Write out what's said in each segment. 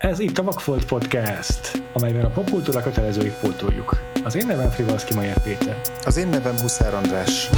Ez itt a Vakfolt Podcast, amelyben a popkultúra kötelezőit pótoljuk. Az én nevem Frivalszki Majer Péter. Az én nevem Huszár András.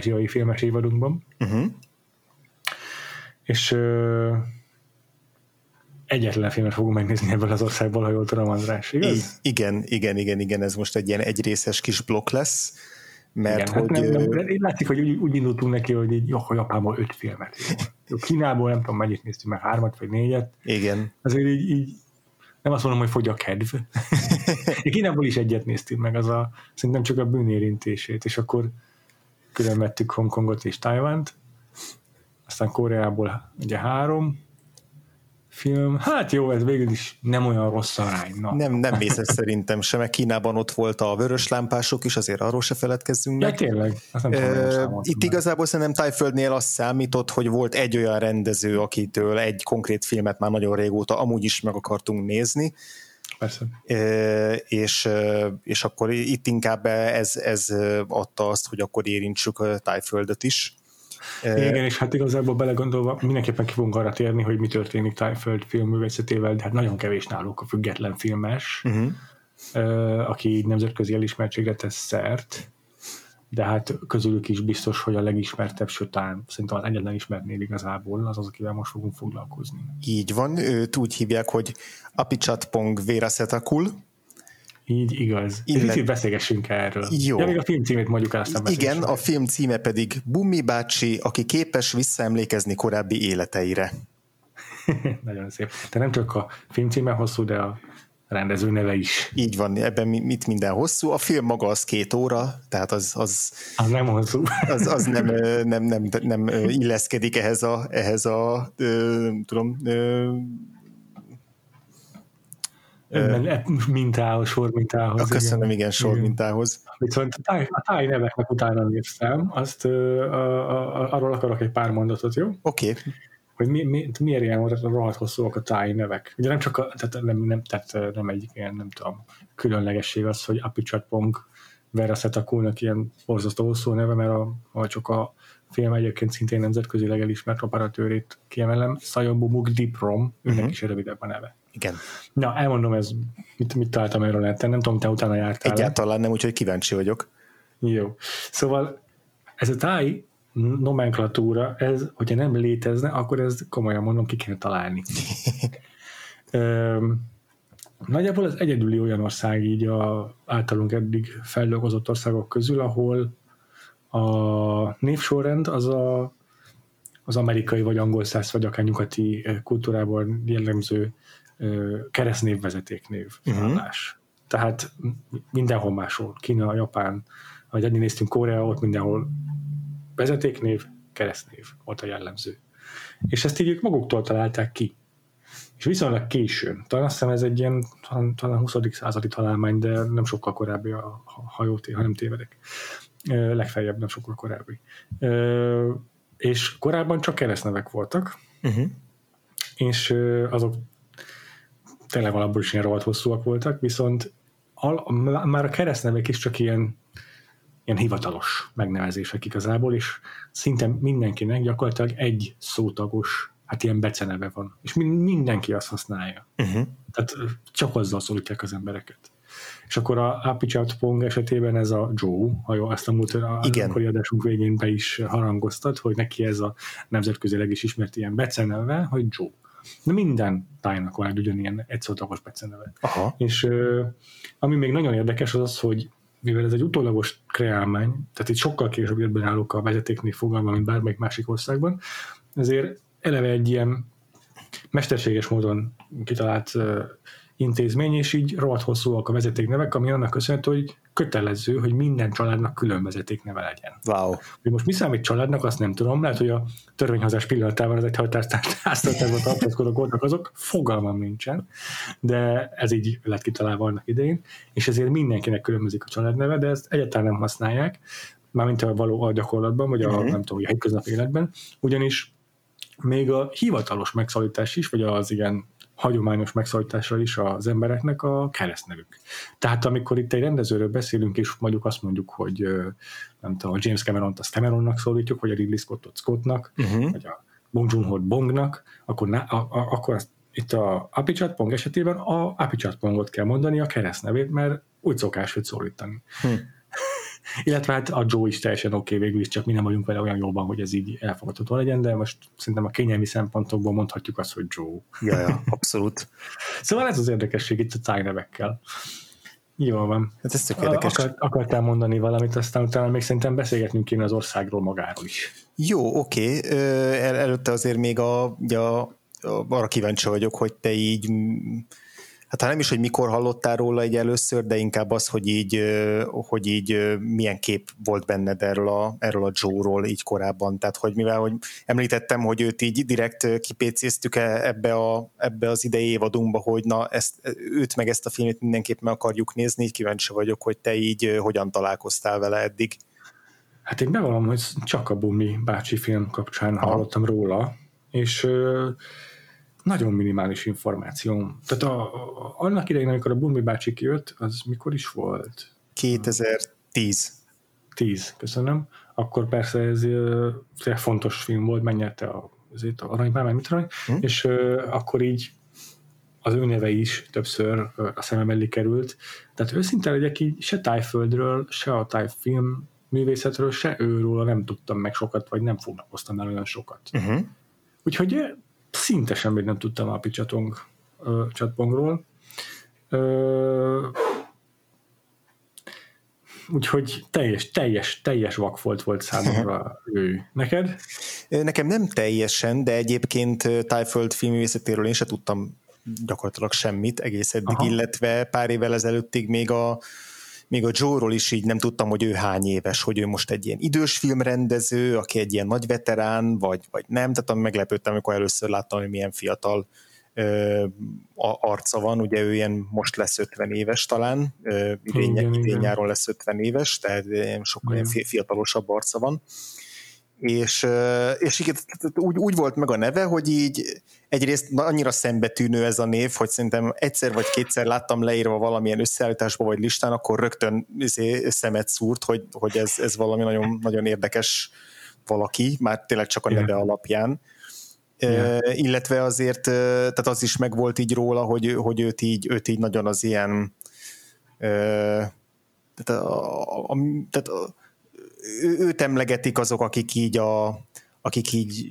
Ázsiai filmes évadunkban. Uh-huh. És ö, egyetlen filmet fogunk megnézni ebből az országból, ha jól tudom, András, igaz? I- igen, igen, igen, igen, ez most egy ilyen egyrészes kis blokk lesz, mert Igen, hát hogy... nem, nem, de én látszik, hogy úgy, úgy indultunk neki, hogy így, jó, Japánból öt filmet. Jó. Kínából nem tudom, mennyit néztünk meg, hármat vagy négyet. igen, Azért így, így nem azt mondom, hogy fogy a kedv. Kínából is egyet néztünk meg, az a, szerintem csak a bűnérintését, és akkor külön vettük Hongkongot és Tajvánt, aztán Koreából ugye három film. Hát jó, ez végül is nem olyan rossz arány. Na. nem, nem vészes szerintem sem, mert Kínában ott volt a vörös lámpások is, azért arról se feledkezzünk Ja, meg. tényleg. Azt nem tudom, hogy Ö, számoltam Itt igazából szerintem Tájföldnél azt számított, hogy volt egy olyan rendező, akitől egy konkrét filmet már nagyon régóta amúgy is meg akartunk nézni, Persze. És, és akkor itt inkább ez, ez adta azt, hogy akkor érintsük a Tájföldet is. Igen, és hát igazából belegondolva mindenképpen ki fogunk arra térni, hogy mi történik Tájföld filmművészetével, de hát nagyon kevés náluk a független filmes, Uh-huh. aki így nemzetközi elismertségre tesz szert, de hát közülük is biztos, hogy a legismertebb, sőt, talán szerintem az egyetlen ismertnél igazából az az, akivel most fogunk foglalkozni. Így van, őt úgy hívják, hogy Apichatpong Vérasetakul. Így igaz. Illet-. Picit beszélgessünk erről. Jó. Ja, még a film címét mondjuk el, aztán Igen, a film címe pedig Bumi bácsi, aki képes visszaemlékezni korábbi életeire. Nagyon szép. De nem csak a film címe hosszú, de a rendező neve is. Így van, ebben mi- mit minden hosszú. A film maga az két óra, tehát az, az, Az nem hosszú. az, az nem, nem, nem, nem illeszkedik ehhez a, ehhez a ö, tudom, Ö... mintához, sor mintához. a köszönöm, igen, Igen. sor mintához. Viszont a táj, a táj neveknek utána néztem, azt ö, a, a, arról akarok egy pár mondatot, jó? Oké, okay. Hogy mi, mi, miért ilyen rohadt hosszúak a táj nevek. Ugye nem csak a, tehát nem, nem, tehát nem egy ilyen, nem tudom, különlegesség az, hogy Apichatpong Vera Setakulnak ilyen borzasztó hosszú neve, mert a, a csak a film egyébként szintén nemzetközileg elismert operatőrét kiemelem, Sayombu Mugdiprom, őnek Mhm. is rövidebb a neve. igen. Na, elmondom, ez, mit, mit találtam erről neten, nem tudom, te utána jártál Egyáltalán nem, úgyhogy kíváncsi vagyok. Jó. Szóval ez a táj nomenklatúra, ez, hogyha nem létezne, akkor ez komolyan mondom, ki kéne találni. Öm, nagyjából az egyedüli olyan ország így a általunk eddig feldolgozott országok közül, ahol a névsorrend az a, az amerikai, vagy angol száz, vagy akár nyugati kultúrában jellemző keresztnévvezetéknév Mhm. felállás. Tehát mindenhol máshol, Kína, Japán, ahogy eddig néztünk Korea, ott mindenhol vezetéknév, keresztnév volt a jellemző. És ezt így ők maguktól találták ki. És viszonylag későn, talán azt hiszem ez egy ilyen talán, talán 20. századi találmány, de nem sokkal korábbi, a, ha, ha, nem tévedek. Legfeljebb nem sokkal korábbi. És korábban csak keresztnevek voltak, Uh-huh. és azok tényleg alapból is ilyen rohadt hosszúak voltak, viszont al, már a keresztnevek is csak ilyen, ilyen hivatalos megnevezések igazából, és szinte mindenkinek gyakorlatilag egy szótagos, hát ilyen beceneve van, és min- mindenki azt használja. Uh-huh. Tehát csak azzal szólítják az embereket. És akkor a Apichat Pong esetében ez a Joe, ha jó, ezt a múlt akkori adásunk végén be is harangoztat, hogy neki ez a nemzetközileg is ismert ilyen beceneve, hogy Joe. De minden tájnak van egy ugyanilyen egyszótagos beceneve. Aha. És ami még nagyon érdekes az az, hogy mivel ez egy utólagos kreálmány, tehát itt sokkal később jött be a vezetéknév fogalma, mint bármelyik másik országban, ezért eleve egy ilyen mesterséges módon kitalált intézmény, és így rohadt hosszúak a vezetéknevek, ami annak köszönhető, hogy kötelező, hogy minden családnak külön vezetékneve legyen. Wow. Hogy most mi számít családnak, azt nem tudom, lehet, hogy a törvényhozás pillanatában az egy hajtárstártásban tartózkodók voltak azok, fogalmam nincsen, de ez így lett kitalálva annak idején, és ezért mindenkinek különbözik a családneve, de ezt egyáltalán nem használják, mármint a való a gyakorlatban, vagy a, uh-huh. nem tudom, a hétköznapi életben, ugyanis még a hivatalos megszólítás is, vagy az igen hagyományos megszólításra is az embereknek a keresztnevük. Tehát amikor itt egy rendezőről beszélünk, és mondjuk azt mondjuk, hogy nem tudom, a James Cameron-t azt Cameronnak szólítjuk, vagy a Ridley Scottot Scottnak, uh-huh. vagy a Bong joon Bongnak, akkor, na, a, a, akkor azt, itt a Apichat Pong esetében a Apichat Pongot kell mondani a keresztnevét, mert úgy szokás őt szólítani. Hmm. Illetve hát a Joe is teljesen oké okay, végül is, csak mi nem vagyunk vele olyan jóban, hogy ez így elfogadható legyen, de most szerintem a kényelmi szempontokból mondhatjuk azt, hogy Joe. Ja, ja abszolút. szóval ez az érdekesség itt a tájnevekkel. Jó van. Hát ez érdekes. Akart, akartál mondani valamit, aztán utána még szerintem beszélgetnünk kéne az országról magáról is. Jó, oké. Okay. El, előtte azért még a, a, a, arra kíváncsi vagyok, hogy te így hát nem is, hogy mikor hallottál róla egy először, de inkább az, hogy így, hogy így milyen kép volt benned erről a, erről a Joe-ról így korábban. Tehát, hogy mivel hogy említettem, hogy őt így direkt kipécéztük e, ebbe, a, ebbe az idei évadunkba, hogy na, ezt, őt meg ezt a filmet mindenképp meg akarjuk nézni, így kíváncsi vagyok, hogy te így hogyan találkoztál vele eddig. Hát én bevallom, hogy csak a Bumi bácsi film kapcsán Aha. hallottam róla, és nagyon minimális információ. Tehát a, a, annak idején, amikor a Burmi bácsi kijött, az mikor is volt? 2010. 10, köszönöm. Akkor persze ez uh, fontos film volt, megnyerte a, azért a Aranypálmány, mit arany, hm. és uh, akkor így az ő neve is többször a szemem elé került. Tehát őszinte legyek így se tájföldről, se a tájfilm művészetről, se őről nem tudtam meg sokat, vagy nem foglalkoztam el olyan sokat. Uh-huh. Úgyhogy szinte semmit nem tudtam a Picsatong csatpongról. Úgyhogy teljes, teljes, teljes vakfolt volt számomra ő. Neked? Nekem nem teljesen, de egyébként Tájföld filmművészetéről én se tudtam gyakorlatilag semmit egész eddig, Aha. illetve pár évvel ezelőttig még a még a Joe-ról is így nem tudtam, hogy ő hány éves, hogy ő most egy ilyen idős filmrendező, aki egy ilyen nagy veterán, vagy, vagy nem, tehát meglepődtem, amikor először láttam, hogy milyen fiatal ö, arca van, ugye ő ilyen most lesz 50 éves talán, ö, idén, idén nyáron lesz 50 éves, tehát sokkal ilyen fiatalosabb arca van és, és igen, úgy, úgy volt meg a neve, hogy így egyrészt annyira szembetűnő ez a név, hogy szerintem egyszer vagy kétszer láttam leírva valamilyen összeállításba vagy listán, akkor rögtön izé szemet szúrt, hogy, hogy ez, ez valami nagyon, nagyon érdekes valaki, már tényleg csak a neve yeah. alapján. Yeah. Uh, illetve azért, tehát az is megvolt így róla, hogy, hogy őt, így, őt így nagyon az ilyen uh, tehát, a, a, tehát a, őt emlegetik azok, akik így a, akik így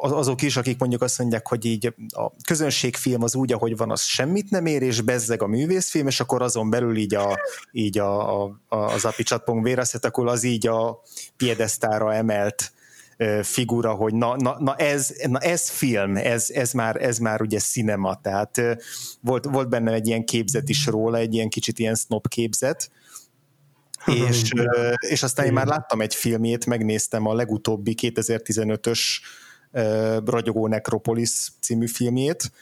azok is, akik mondjuk azt mondják, hogy így a közönségfilm az úgy, ahogy van, az semmit nem ér, és bezzeg a művészfilm, és akkor azon belül így, a, így a, a, az api csatpong véraszet, akkor az így a piedesztára emelt figura, hogy na, na, na, ez, na ez film, ez, ez, már, ez már ugye cinema, tehát volt, volt benne egy ilyen képzet is róla, egy ilyen kicsit ilyen snob képzet, és, és aztán én már láttam egy filmjét, megnéztem a legutóbbi 2015-ös Ragyogó Necropolis című filmjét,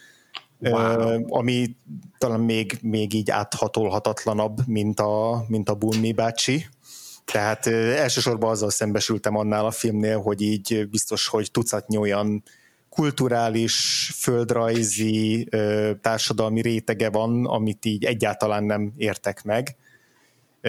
wow. ami talán még, még így áthatolhatatlanabb, mint a, mint a Bunmi bácsi. Tehát elsősorban azzal szembesültem annál a filmnél, hogy így biztos, hogy tucatnyi olyan kulturális, földrajzi, társadalmi rétege van, amit így egyáltalán nem értek meg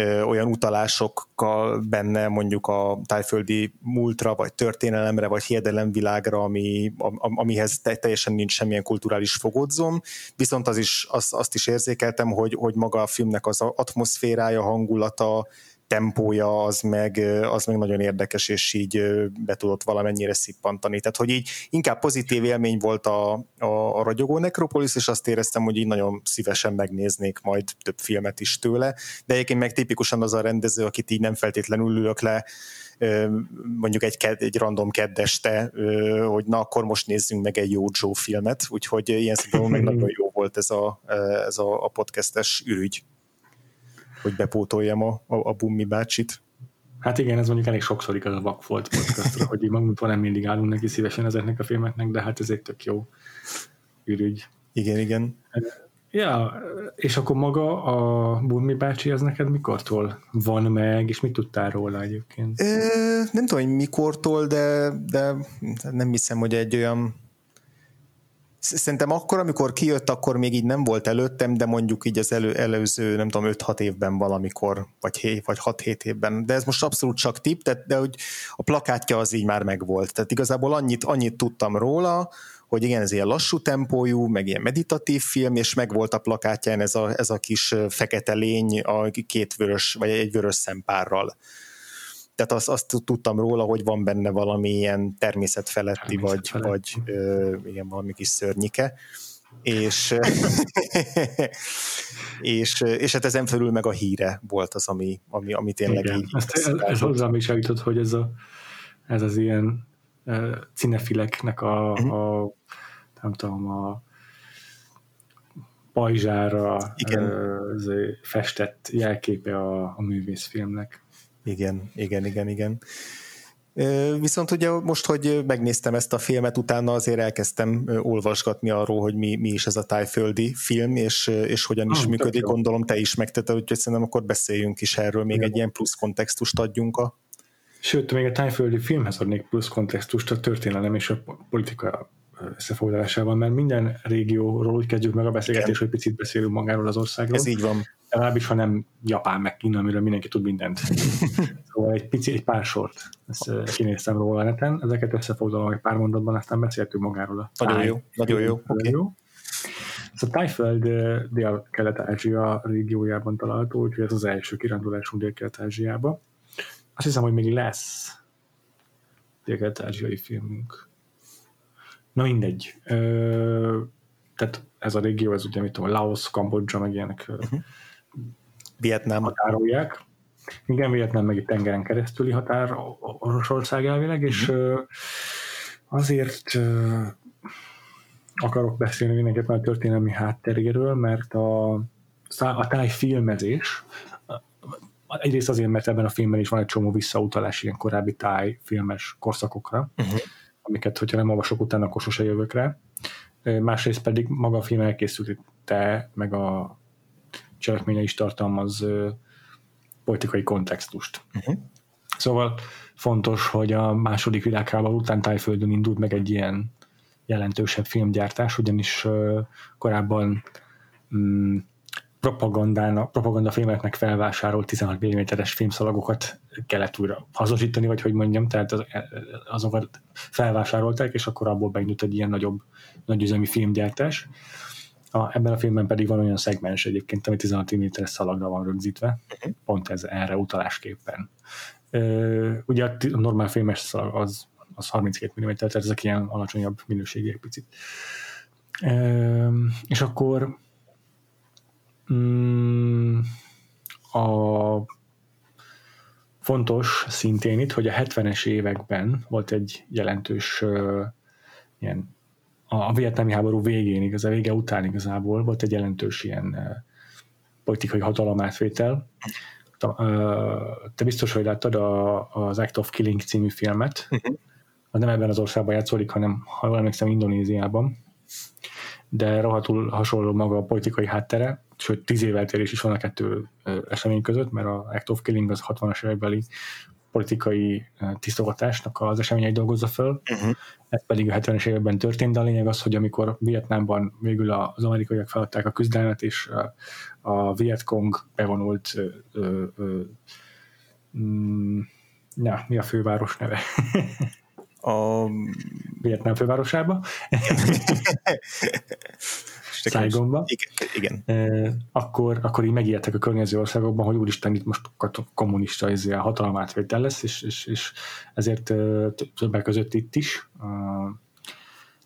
olyan utalásokkal benne mondjuk a tájföldi múltra, vagy történelemre, vagy hiedelemvilágra, ami, amihez teljesen nincs semmilyen kulturális fogodzom, viszont az is, azt, azt is érzékeltem, hogy, hogy maga a filmnek az atmoszférája, hangulata, tempója az meg, az meg nagyon érdekes, és így be tudott valamennyire szippantani. Tehát, hogy így inkább pozitív élmény volt a, a, a ragyogó Necropolis, és azt éreztem, hogy így nagyon szívesen megnéznék majd több filmet is tőle, de egyébként meg tipikusan az a rendező, akit így nem feltétlenül ülök le, mondjuk egy, egy random keddeste, hogy na akkor most nézzünk meg egy jó Joe filmet, úgyhogy ilyen szempontból meg nagyon jó volt ez a, ez a, a podcastes ürügy hogy bepótoljam a, a, a Bummi bácsit. Hát igen, ez mondjuk elég sokszor igaz a Vakfolt podcastra, hogy így magunkban nem mindig állunk neki szívesen ezeknek a filmeknek, de hát ez egy tök jó ürügy. Igen, igen. Ja, és akkor maga a Bummi bácsi, az neked mikortól van meg, és mit tudtál róla egyébként? Ö, nem tudom, hogy mikortól, de, de nem hiszem, hogy egy olyan Szerintem akkor, amikor kijött, akkor még így nem volt előttem, de mondjuk így az elő, előző, nem tudom, 5-6 évben valamikor, vagy 7, vagy 6-7 évben. De ez most abszolút csak tip, de, de hogy a plakátja az így már megvolt. Tehát igazából annyit, annyit tudtam róla, hogy igen, ez ilyen lassú tempójú, meg ilyen meditatív film, és meg volt a plakátján ez a, ez a kis fekete lény a két vörös, vagy egy vörös szempárral tehát azt, azt tudtam róla, hogy van benne valami ilyen természetfeletti, Természet vagy, vagy ö, igen, valami kis szörnyike. És, és, és hát ezen felül meg a híre volt az, ami, ami, ami tényleg igen. így... Ezt, ez, ez hozzám is eljutott, hogy ez, a, ez az ilyen uh, cinefileknek a, uh-huh. a nem tudom, a pajzsára. Uh, festett jelképe a, a művészfilmnek. Igen, igen, igen, igen. Viszont ugye most, hogy megnéztem ezt a filmet, utána azért elkezdtem olvasgatni arról, hogy mi, mi is ez a tájföldi film, és, és hogyan is ah, működik, gondolom te is megtette, úgyhogy szerintem akkor beszéljünk is erről, még Igen. egy ilyen plusz kontextust adjunk a... Sőt, még a tájföldi filmhez adnék plusz kontextust a történelem és a politika összefoglalásában, mert minden régióról úgy kezdjük meg a beszélgetést, hogy picit beszélünk magáról az országról. Ez így van. Legalábbis, ha nem Japán meg Kína, amiről mindenki tud mindent. szóval egy pici, egy pár sort ezt kinéztem róla neten, ezeket összefoglalom egy pár mondatban, aztán beszéltünk magáról a Nagyon jó, nagyon jó. Okay. jó. Ez a Tájföld Dél-Kelet-Ázsia régiójában található, úgyhogy ez az első kirándulásunk Dél-Kelet-Ázsiába. Azt hiszem, hogy még lesz dél-kelet-ázsiai filmünk. Na mindegy. Ö, tehát ez a régió, ez ugye mit tudom, Laos, Kambodzsa, meg ilyenek uh-huh. Vietnám. határolják. Igen, Vietnám meg egy tengeren keresztüli határ Oroszország elvileg, és ö, azért akarok beszélni mindenképpen a történelmi hátteréről, mert a, a táj filmezés egyrészt azért, mert ebben a filmben is van egy csomó visszautalás ilyen korábbi táj filmes korszakokra, uh-huh amiket, hogyha nem olvasok utána, akkor sose jövök rá. Másrészt pedig maga a film elkészülte, meg a cselekménye is tartalmaz politikai kontextust. Uh-huh. Szóval fontos, hogy a második világháború után Tájföldön indult meg egy ilyen jelentősebb filmgyártás, ugyanis korábban mm, propagandának, propagandafilmeknek felvásárolt 16 mm-es filmszalagokat kellett újra hasznosítani, vagy hogy mondjam, tehát az, azokat felvásárolták, és akkor abból megnőtt egy ilyen nagyobb, nagyüzemi filmgyártás. A, ebben a filmben pedig van olyan szegmens egyébként, ami 16 mm-es szalagra van rögzítve, uh-huh. pont ez erre utalásképpen. Ö, ugye a normál filmes szalag az, az 32 mm, tehát ezek ilyen alacsonyabb minőségiek picit. Ö, és akkor Mm, a fontos szintén itt, hogy a 70-es években volt egy jelentős uh, ilyen a vietnámi háború végén, igaz, a vége után igazából volt egy jelentős ilyen uh, politikai hatalomátvétel. Uh, te biztos, hogy láttad a, az Act of Killing című filmet. Uh-huh. Nem ebben az országban játszódik, hanem, ha jól emlékszem, Indonéziában. De rohadtul hasonló maga a politikai háttere sőt tíz év eltérés is van a kettő esemény között, mert a Act of Killing az 60-as évekbeli politikai tisztogatásnak az eseményeit dolgozza föl, uh-huh. ez pedig a 70-es években történt, de a lényeg az, hogy amikor Vietnámban végül az amerikaiak feladták a küzdelmet, és a Vietcong bevonult ö, ö, ö, mm, na, mi a főváros neve? a Vietnám fővárosába. Szájgomba. Igen. igen. akkor, akkor így megijedtek a környező országokban, hogy úristen, itt most kommunista izé, hatalmátvétel lesz, és, és, és ezért többek között itt is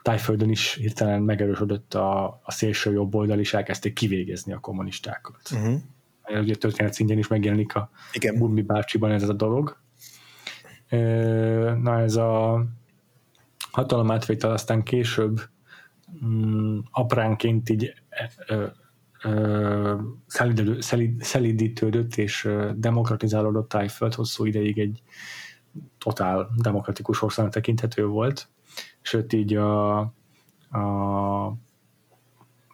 Tájföldön is hirtelen megerősödött a, a szélső jobb oldal, és elkezdték kivégezni a kommunistákat. Uh-huh. Ugye történet szintjén is megjelenik a Igen. Burmi bácsiban ez a dolog. Na ez a hatalomátvétel aztán később mm, apránként így ö, ö, szelidő, szelid, szelidítődött és demokratizálódott Tájföld hosszú ideig egy totál demokratikus országnak tekinthető volt, sőt így a, a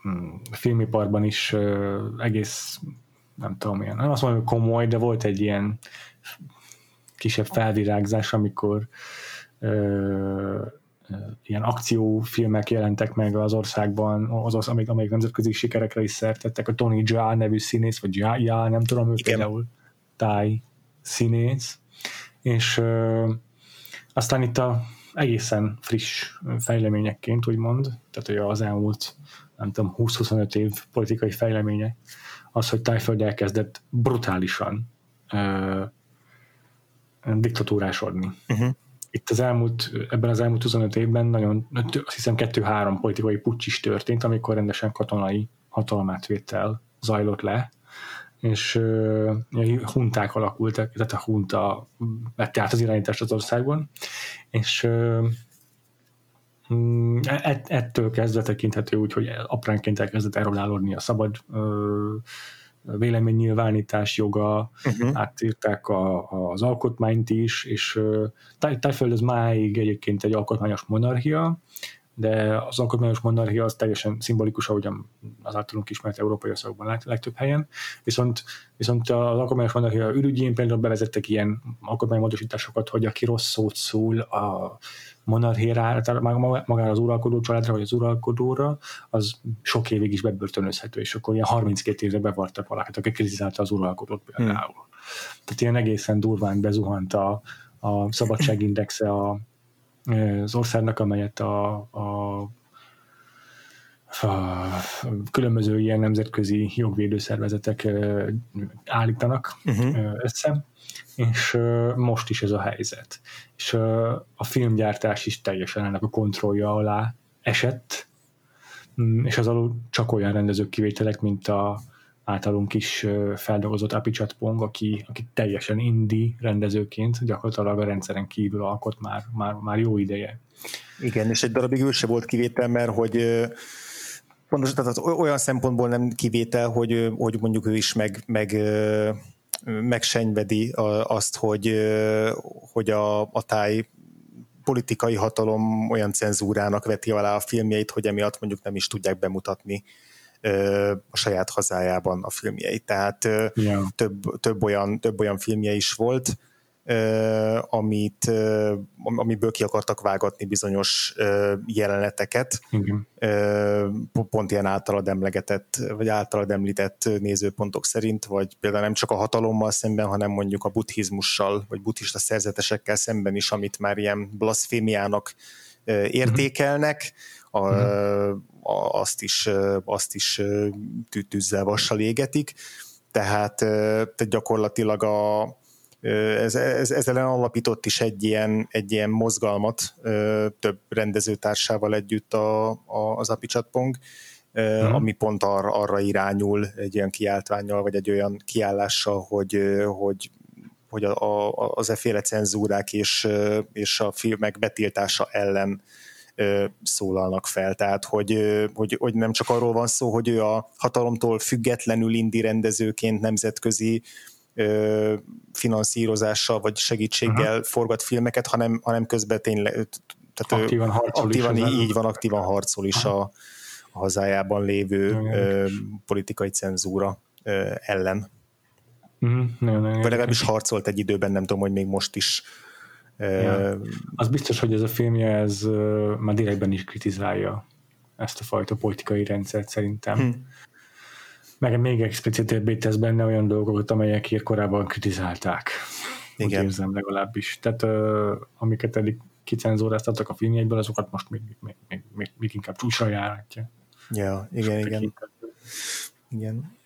mm, filmiparban is egész nem tudom, ilyen, nem azt mondom, hogy komoly, de volt egy ilyen kisebb felvirágzás, amikor ilyen akciófilmek jelentek meg az országban, az, amelyik, amelyik nemzetközi sikerekre is szertettek. A Tony Jaa nevű színész, vagy Jaa, Jaa nem tudom, ő például táj színész. És ö, aztán itt a egészen friss fejleményekként, úgymond, tehát hogy az elmúlt nem tudom, 20-25 év politikai fejleménye, az, hogy Tájföld elkezdett brutálisan ö, diktatúrásodni. Uh-huh itt az elmúlt, ebben az elmúlt 25 évben nagyon, azt hiszem kettő-három politikai pucs is történt, amikor rendesen katonai hatalmátvétel zajlott le, és uh, hunták alakultak, tehát a hunta vette át az irányítást az országban, és uh, ettől kezdve tekinthető úgy, hogy apránként elkezdett elrolálódni a szabad uh, véleménynyilvánítás joga, uh-huh. átírták a, az alkotmányt is, és uh, Tájföld az máig egyébként egy alkotmányos monarchia, de az alkotmányos monarchia az teljesen szimbolikus, ahogyan az általunk ismert európai országokban legtöbb helyen, viszont, viszont az alkotmányos monarchia ürügyén például bevezettek ilyen alkotmánymódosításokat, hogy aki rossz szót szól a monarchéra, magára az uralkodó családra, vagy az uralkodóra, az sok évig is bebörtönözhető, és akkor ilyen 32 évre bevartak valakit, aki kritizálta az uralkodót például. Hmm. Tehát ilyen egészen durván bezuhant a, a szabadságindexe a, az országnak, amelyet a a különböző ilyen nemzetközi jogvédőszervezetek állítanak uh-huh. össze, és most is ez a helyzet. És a filmgyártás is teljesen ennek a kontrollja alá esett, mm, és az alul csak olyan rendezők kivételek, mint a általunk is feldolgozott Apichat Pong, aki, aki teljesen indi rendezőként gyakorlatilag a rendszeren kívül alkot már, már, már jó ideje. Igen, és egy darabig ő se volt kivétel, mert hogy pontosan, tehát olyan szempontból nem kivétel, hogy, hogy mondjuk ő is meg, meg megsenyvedi azt, hogy, hogy a, a táj politikai hatalom olyan cenzúrának veti alá a filmjeit, hogy emiatt mondjuk nem is tudják bemutatni a saját hazájában a filmjeit. Tehát yeah. több, több, olyan, több olyan filmje is volt, amit, amiből ki akartak vágatni bizonyos jeleneteket, Igen. pont ilyen általad emlegetett, vagy általad említett nézőpontok szerint, vagy például nem csak a hatalommal szemben, hanem mondjuk a buddhizmussal, vagy buddhista szerzetesekkel szemben is, amit már ilyen blaszfémiának értékelnek, a, uh-huh. azt is, azt is tűzzel vassal égetik, tehát, tehát gyakorlatilag a, ez, ez, ezzel alapított is egy ilyen, egy ilyen mozgalmat több rendezőtársával együtt a, a, az Apichatpong, uh-huh. ami pont arra, arra irányul egy olyan kiáltványjal, vagy egy olyan kiállással, hogy, hogy hogy a, a, az efféle cenzúrák és, és a filmek betiltása ellen szólalnak fel. Tehát, hogy, hogy, hogy nem csak arról van szó, hogy ő a hatalomtól függetlenül indi rendezőként nemzetközi finanszírozással vagy segítséggel uh-huh. forgat filmeket, hanem, hanem közben tényleg tehát aktívan harcol aktívan, is. Így van, aktívan harcol is a, a hazájában lévő ö, politikai cenzúra ö, ellen. Uh-huh. Nagyon, nagyon Vagy legalábbis harcolt egy időben, nem tudom, hogy még most is. Ja. Az biztos, hogy ez a filmje ez már direktben is kritizálja ezt a fajta politikai rendszert szerintem. Meg még explicitebbé tesz benne olyan dolgokat, amelyekért korábban kritizálták. Igen. Úgy érzem legalábbis. Tehát uh, amiket eddig kicenzóráztattak a filmjeiből, azokat most még, még, még, még, még inkább csúcsra járatja. Ja, igen, igen. Igen.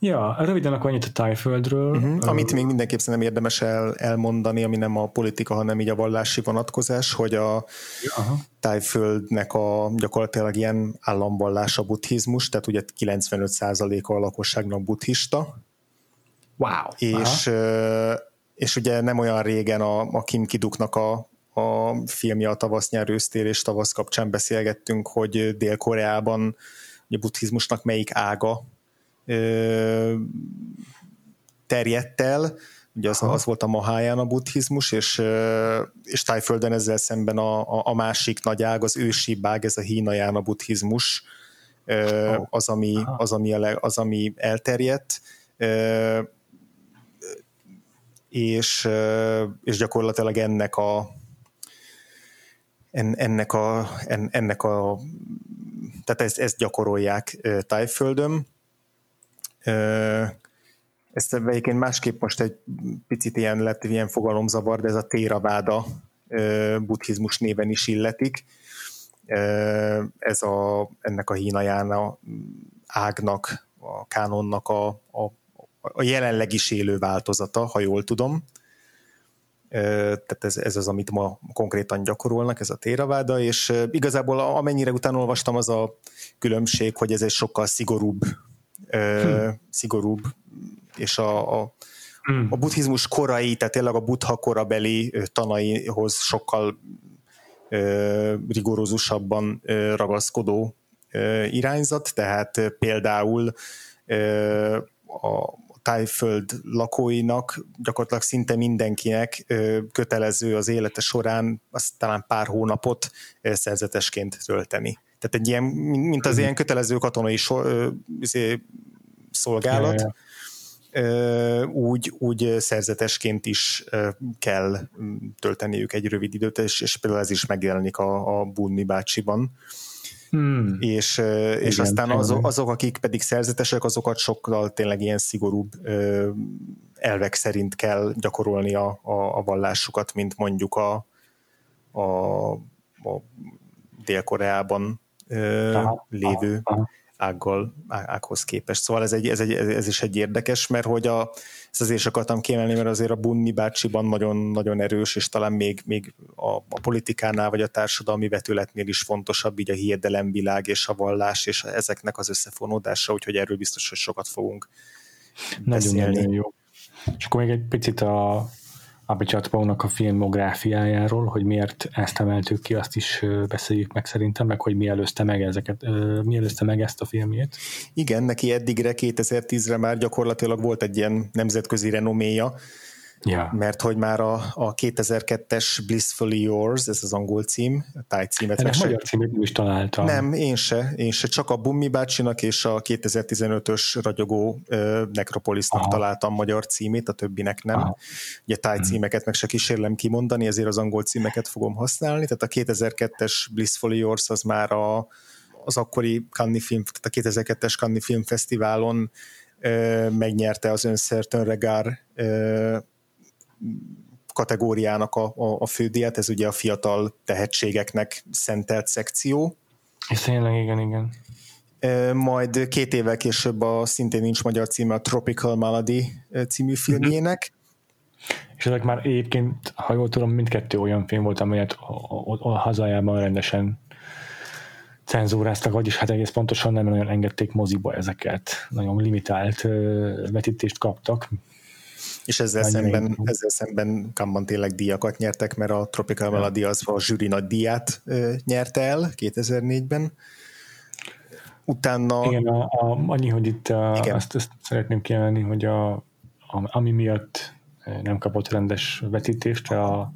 Ja, röviden akkor annyit a tájföldről. Uh-huh. Amit még mindenképp nem érdemes el, elmondani, ami nem a politika, hanem így a vallási vonatkozás, hogy a Aha. tájföldnek a gyakorlatilag ilyen államvallás a buddhizmus, tehát ugye 95%-a a lakosságnak buddhista. Wow. És, Aha. és ugye nem olyan régen a, a Kim Kiduknak a, a filmje a tavasz nyár ősztér és tavasz kapcsán beszélgettünk, hogy Dél-Koreában a buddhizmusnak melyik ága terjedt el, ugye az, az volt a Mahayana buddhizmus, és, és Tájföldön ezzel szemben a, a, másik nagy ág, az ősi bág, ez a Hínajana buddhizmus, az, ami, az, ami, az, ami elterjedt, és, és gyakorlatilag ennek a ennek a, ennek a tehát ezt, ezt gyakorolják Tájföldön, ezt egyébként másképp most egy picit ilyen lett ilyen fogalomzavar, de ez a Téraváda buddhizmus néven is illetik. Ez a, ennek a hínajána ágnak, a kánonnak a, a, a jelenleg is élő változata, ha jól tudom. Tehát ez, ez az, amit ma konkrétan gyakorolnak, ez a téraváda, és igazából amennyire utána az a különbség, hogy ez egy sokkal szigorúbb hm. szigorúbb, és a, a, hm. a buddhizmus korai, tehát tényleg a buddha korabeli tanaihoz sokkal ö, rigorózusabban ö, ragaszkodó ö, irányzat, tehát például ö, a tájföld lakóinak gyakorlatilag szinte mindenkinek kötelező az élete során azt talán pár hónapot szerzetesként tölteni. Tehát egy ilyen, mint az ilyen kötelező katonai so, izé, szolgálat, ja, ja. úgy, úgy szerzetesként is kell tölteniük egy rövid időt, és, és például ez is megjelenik a, a Bunni bácsiban. Hmm. És, Igen, és aztán azok, azok, akik pedig szerzetesek, azokat sokkal tényleg ilyen szigorúbb elvek szerint kell gyakorolni a, a, a vallásukat, mint mondjuk a, a, a Dél-Koreában aha, lévő aha. ággal, ághoz képest. Szóval ez, egy, ez, egy, ez is egy érdekes, mert hogy a, ezt azért is akartam kiemelni, mert azért a Bunni bácsiban nagyon-nagyon erős, és talán még, még a, a politikánál vagy a társadalmi vetületnél is fontosabb így a hiedelemvilág és a vallás és ezeknek az összefonódása, úgyhogy erről biztos, hogy sokat fogunk Nagyon-nagyon jó. És akkor még egy picit a, Abichatpónak a filmográfiájáról, hogy miért ezt emeltük ki, azt is beszéljük meg szerintem, meg hogy mi előzte meg ezeket, mi előzte meg ezt a filmjét. Igen, neki eddigre 2010-re már gyakorlatilag volt egy ilyen nemzetközi renoméja, Ja. Mert hogy már a, a 2002-es Blissfully Yours, ez az angol cím, a táj címet. Ennek magyar címét nem is találtam. Nem, én se, én se, csak a Bummi bácsinak és a 2015-ös ragyogó uh, Necropolisnak Aha. találtam magyar címét, a többinek nem. Aha. Ugye táj mhm. címeket meg se kísérlem kimondani, ezért az angol címeket fogom használni, tehát a 2002-es Blissfully Yours az már a, az akkori Cannes Film, tehát a 2002-es Cannes Film Fesztiválon uh, megnyerte az Önszertön Regár uh, kategóriának a, a, a fődíjat, ez ugye a fiatal tehetségeknek szentelt szekció. És tényleg, igen, igen. Majd két évvel később a szintén nincs magyar címe a Tropical Malady című filmjének. És ezek már egyébként, ha jól tudom, mindkettő olyan film volt, amelyet a, a, a hazájában rendesen cenzúráztak, vagyis hát egész pontosan nem nagyon engedték moziba ezeket. Nagyon limitált vetítést kaptak, és ezzel szemben, ezzel szemben Kamban tényleg díjakat nyertek, mert a Tropical Melody az a zsűri nagy díját nyerte el 2004-ben. Utána... Igen, a, a, annyi, hogy itt a, Igen. Azt, azt szeretném kiemelni, hogy a, a, ami miatt nem kapott rendes vetítést, a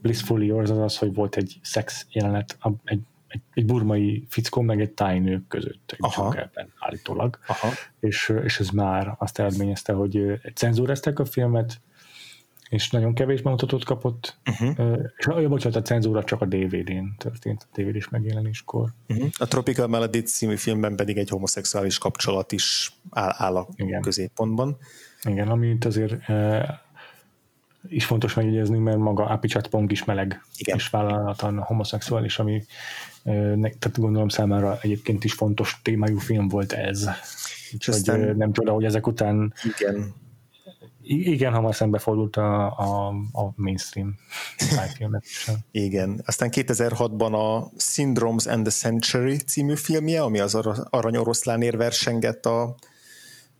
Blissful Yours az az, hogy volt egy szex jelenet, egy egy, egy burmai fickó, meg egy tájnő között egy dzsungelben állítólag. Aha. És, és ez már azt eredményezte, hogy cenzúreztek a filmet, és nagyon kevés bemutatót kapott, uh-huh. és a, bocsánat, a cenzúra csak a DVD-n történt, a DVD-s megjelenéskor. Uh-huh. A Tropical Melody című filmben pedig egy homoszexuális kapcsolat is áll, áll a Igen. középpontban. Igen, amit azért is fontos megjegyezni, mert maga Apichat Pong is meleg, Igen. és vállalatan homoszexuális, ami tehát gondolom számára egyébként is fontos témájú film volt ez. Úgyhogy aztán, nem csoda, hogy ezek után igen. Igen, hamar szembefordult a, a, a mainstream filmet Igen. Aztán 2006-ban a Syndromes and the Century című filmje, ami az Arany Oroszlánért versengett a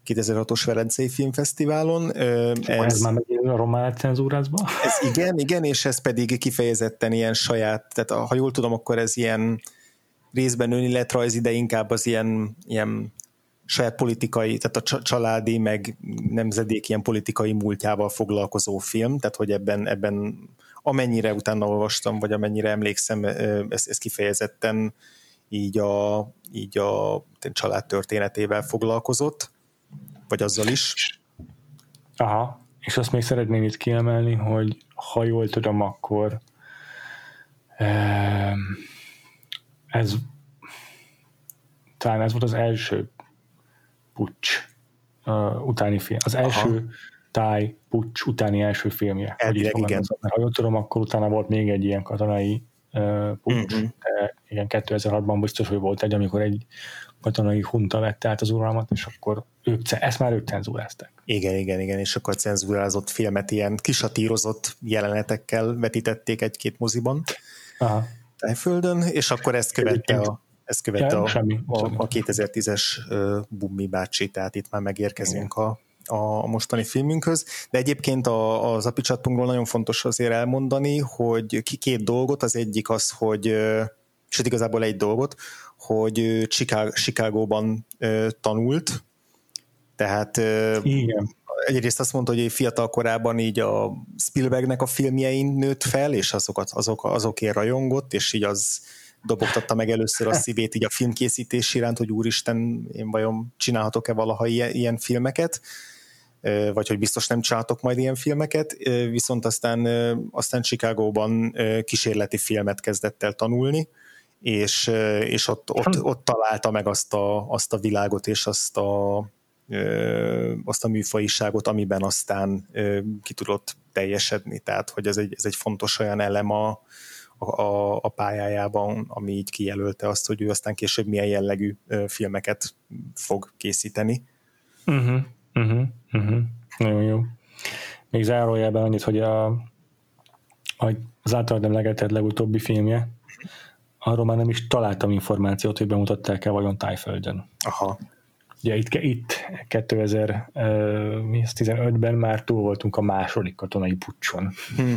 2006-os Velencei Filmfesztiválon. Ez, ez már megint a román cenzúrázba? Ez igen, igen, és ez pedig kifejezetten ilyen saját, tehát ha jól tudom, akkor ez ilyen részben önéletrajzi, de inkább az ilyen, ilyen saját politikai, tehát a családi, meg nemzedék ilyen politikai múltjával foglalkozó film, tehát hogy ebben, ebben amennyire utána olvastam, vagy amennyire emlékszem, ez, ez kifejezetten így a, így a család történetével foglalkozott, vagy azzal is. Aha, és azt még szeretném itt kiemelni, hogy ha jól tudom, akkor ez talán ez volt az első pucs uh, utáni film. Az első Aha. táj pucs utáni első filmje. Elvileg, igen. Ha jól tudom, akkor utána volt még egy ilyen katonai pucs, de igen, 2006-ban biztos, hogy volt egy, amikor egy katonai hunta vette át az uralmat, és akkor ők, ezt már ők cenzúrázták. Igen, igen, igen, és akkor cenzúrázott filmet ilyen kisatírozott jelenetekkel vetítették egy-két moziban. Aha. Tájföldön, és akkor ezt követte a, ezt követte ja, a, semmi, a, a 2010-es uh, Bummi bácsi, tehát itt már megérkezünk a, a mostani filmünkhöz, de egyébként a, az apicsatpunkról nagyon fontos azért elmondani, hogy ki két dolgot, az egyik az, hogy sőt igazából egy dolgot, hogy Chicago-ban tanult, tehát Igen. egyrészt azt mondta, hogy fiatal korában így a Spielbergnek a filmjein nőtt fel, és azokat, azok, azokért rajongott, és így az dobogtatta meg először a szívét így a filmkészítés iránt, hogy úristen, én vajon csinálhatok-e valaha ilyen, ilyen filmeket, vagy hogy biztos nem csináltok majd ilyen filmeket, viszont aztán, aztán Chicagóban kísérleti filmet kezdett el tanulni, és, és ott, ott, ott találta meg azt a, azt a világot és azt a, azt a műfajiságot, amiben aztán ki tudott teljesedni. Tehát, hogy ez egy, ez egy fontos olyan elem a, a, a pályájában, ami így kijelölte azt, hogy ő aztán később milyen jellegű filmeket fog készíteni. Uh-huh, uh-huh, uh-huh. Nagyon jó. Még zárójelben annyit, hogy a, a, az általad emlegetett legutóbbi filmje, arról már nem is találtam információt, hogy bemutatták-e vajon Tájföldön. Aha. Ugye itt, itt 2015-ben már túl voltunk a második katonai pucson. Hmm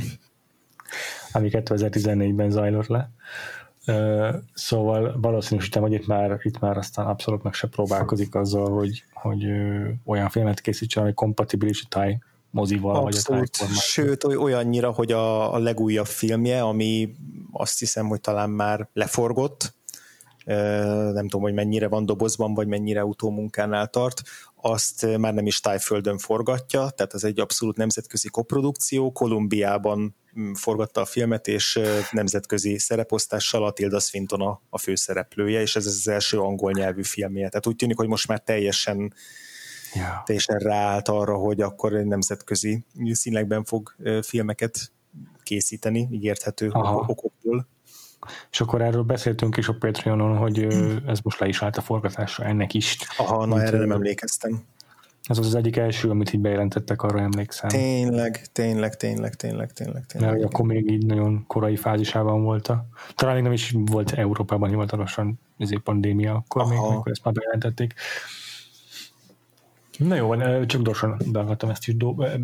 ami 2014-ben zajlott le. Szóval valószínűsítem, hogy itt már, itt már aztán abszolút meg se próbálkozik azzal, hogy, hogy olyan filmet készítsen, ami kompatibilis a táj mozival, Abszolút. vagy a Sőt, olyannyira, hogy a, a legújabb filmje, ami azt hiszem, hogy talán már leforgott, nem tudom, hogy mennyire van dobozban, vagy mennyire utómunkánál tart, azt már nem is tájföldön forgatja, tehát ez egy abszolút nemzetközi koprodukció, Kolumbiában mm, forgatta a filmet, és nemzetközi szereposztással Tilda Swinton a, a főszereplője, és ez az első angol nyelvű filmje. Tehát úgy tűnik, hogy most már teljesen yeah. teljesen ráállt arra, hogy akkor nemzetközi színekben fog filmeket készíteni, ígérthető okokból. És akkor erről beszéltünk is a Patreonon, hogy ez most le is állt a forgatásra ennek is. Aha, na erre nem emlékeztem. Ez az az egyik első, amit így bejelentettek, arra emlékszem. Tényleg, tényleg, tényleg, tényleg, tényleg. tényleg Mert akkor még így nagyon korai fázisában volt. A, talán még nem is volt Európában hivatalosan ez pandémia, akkor Aha. még, amikor ezt már bejelentették. Na jó, csak gyorsan be akartam ezt is,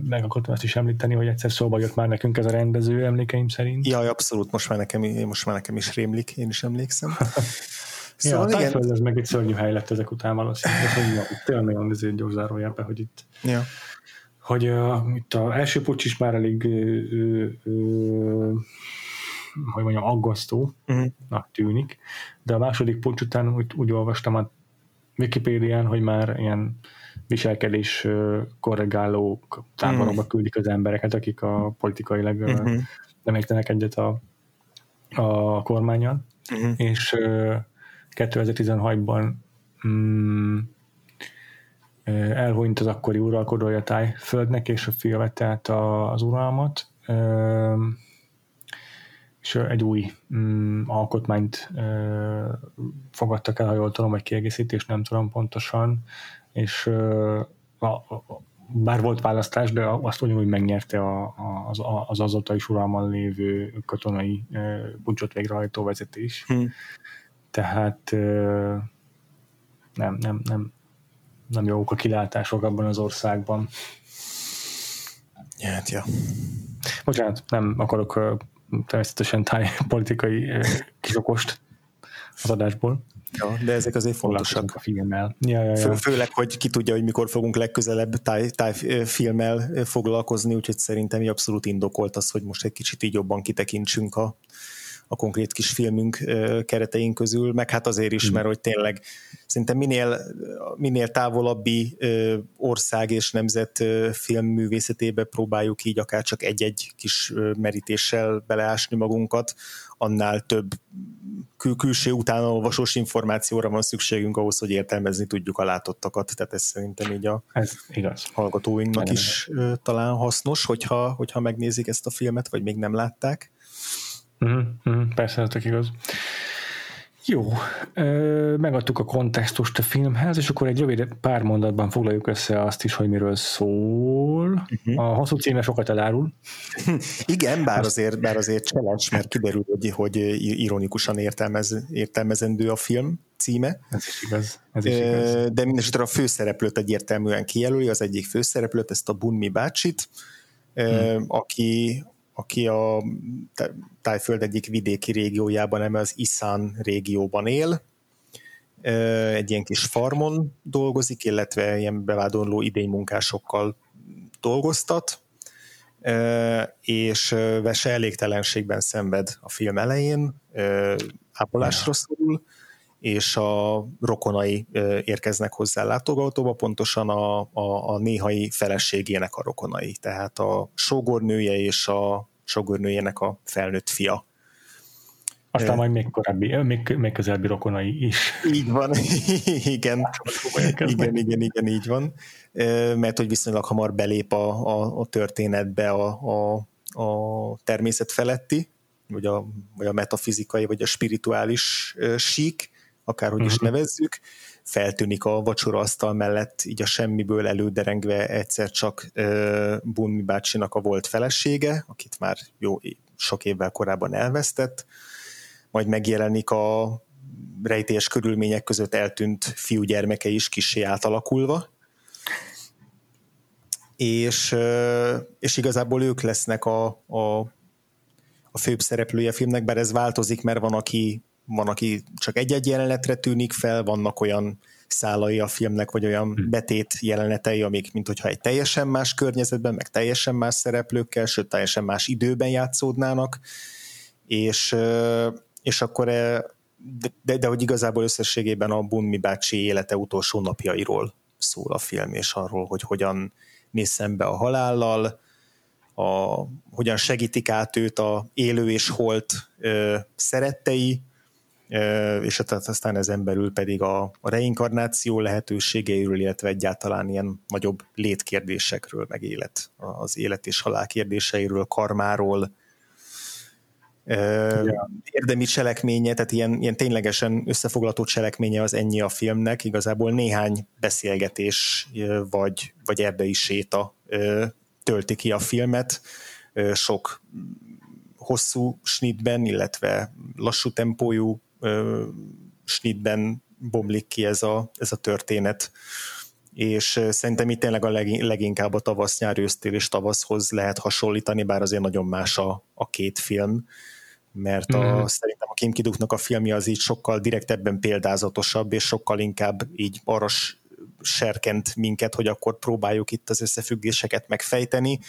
meg akartam ezt is említeni, hogy egyszer szóba jött már nekünk ez a rendező emlékeim szerint. Ja, abszolút, most már nekem, most már nekem is rémlik, én is emlékszem. Szóval ja, igen. ez meg egy szörnyű hely lett ezek után valószínűleg, hogy ja, tényleg nagyon ezért gyors zárójelben, hogy itt ja. hogy uh, itt az első pucs is már elég uh, uh, hogy mondjam, aggasztó uh-huh. tűnik, de a második pucs után úgy, úgy olvastam a Wikipédián, hogy már ilyen viselkedés korrigáló táborokba mm. küldik az embereket, akik a politikailag mm-hmm. nem értenek egyet a, a kormányon, mm-hmm. és 2016-ban mm, elhunyt az akkori uralkodója Tájföldnek, és a fia vette át az uralmat, és egy új mm, alkotmányt fogadtak el, ha jól tudom, vagy kiegészítés, nem tudom pontosan, és bár volt választás, de azt ugyanúgy megnyerte a, az, az azóta is uralman lévő katonai buncsot végrehajtó vezetés. Hmm. Tehát nem, nem, nem, nem jók a kilátások abban az országban. Hát, ja. Bocsánat, nem akarok természetesen táj politikai kisokost az adásból. Ja, de ezek azért fontosak. A filmmel. Ja, ja, ja. Fő, főleg, hogy ki tudja, hogy mikor fogunk legközelebb táj, tájfilmmel foglalkozni, úgyhogy szerintem abszolút indokolt az, hogy most egy kicsit így jobban kitekintsünk a, a konkrét kis filmünk keretein közül, meg hát azért is, hmm. mert hogy tényleg szerintem minél, minél távolabbi ország és nemzet filmművészetébe próbáljuk így akár csak egy-egy kis merítéssel beleásni magunkat, annál több kül- külső utánolvasós információra van szükségünk ahhoz, hogy értelmezni tudjuk a látottakat, tehát ez szerintem így a ez igaz. hallgatóinknak nem, is nem. talán hasznos, hogyha, hogyha megnézik ezt a filmet, vagy még nem látták. Uh-huh, persze, ez tök igaz. Jó, megadtuk a kontextust a filmhez, és akkor egy rövid pár mondatban foglaljuk össze azt is, hogy miről szól. Uh-huh. A hosszú címe sokat elárul. Igen, bár azért, bár azért cseles, mert kiderül, hogy, hogy ironikusan értelmez, értelmezendő a film címe. Ez is igaz. Ez is igaz. De mindesetre a főszereplőt egyértelműen kijelöli, az egyik főszereplőt, ezt a Bunmi bácsit, hmm. aki, aki a Tájföld egyik vidéki régiójában, eme az Iszán régióban él, egy ilyen kis farmon dolgozik, illetve ilyen bevádoló idénymunkásokkal dolgoztat, és Vese elégtelenségben szenved a film elején, ápolásra szorul, és a rokonai érkeznek hozzá látogatóba, pontosan a, a, a néhai feleségének a rokonai, tehát a sógornője és a sogornőjének a felnőtt fia. Aztán majd még korábbi, még, még közelebbi rokonai is. Így van, igen. igen, igen, igen, így van. Mert hogy viszonylag hamar belép a, a, a történetbe a, a, a természet feletti, vagy a, vagy a metafizikai, vagy a spirituális sík, akárhogy uh-huh. is mhm. nevezzük, feltűnik a asztal mellett, így a semmiből előderengve egyszer csak uh, Bunmi bácsinak a volt felesége, akit már jó sok évvel korábban elvesztett, majd megjelenik a rejtélyes körülmények között eltűnt fiúgyermeke is kisé átalakulva, és, és igazából ők lesznek a, a, a főbb szereplője a filmnek, bár ez változik, mert van, aki van, aki csak egy-egy jelenetre tűnik fel, vannak olyan szálai a filmnek, vagy olyan hm. betét jelenetei, amik, mint hogyha egy teljesen más környezetben, meg teljesen más szereplőkkel, sőt, teljesen más időben játszódnának, és, és akkor de, de, de hogy igazából összességében a Bunmi bácsi élete utolsó napjairól szól a film, és arról, hogy hogyan néz szembe a halállal, a, hogyan segítik át őt a élő és holt ö, szerettei, és aztán ezen belül pedig a, a reinkarnáció lehetőségeiről, illetve egyáltalán ilyen nagyobb létkérdésekről, meg élet, az élet és halál kérdéseiről, karmáról, ja. érdemi cselekménye, tehát ilyen, ilyen ténylegesen összefoglaló cselekménye az ennyi a filmnek, igazából néhány beszélgetés vagy, vagy erdei séta tölti ki a filmet, sok hosszú snitben, illetve lassú tempójú snitben bomlik ki ez a, ez a történet és szerintem itt tényleg a leginkább a tavasz, nyár, ősztél és tavaszhoz lehet hasonlítani, bár azért nagyon más a, a két film, mert a, mm. szerintem a Kim Kiduknak a filmje az így sokkal direktebben példázatosabb, és sokkal inkább így arra serkent minket, hogy akkor próbáljuk itt az összefüggéseket megfejteni,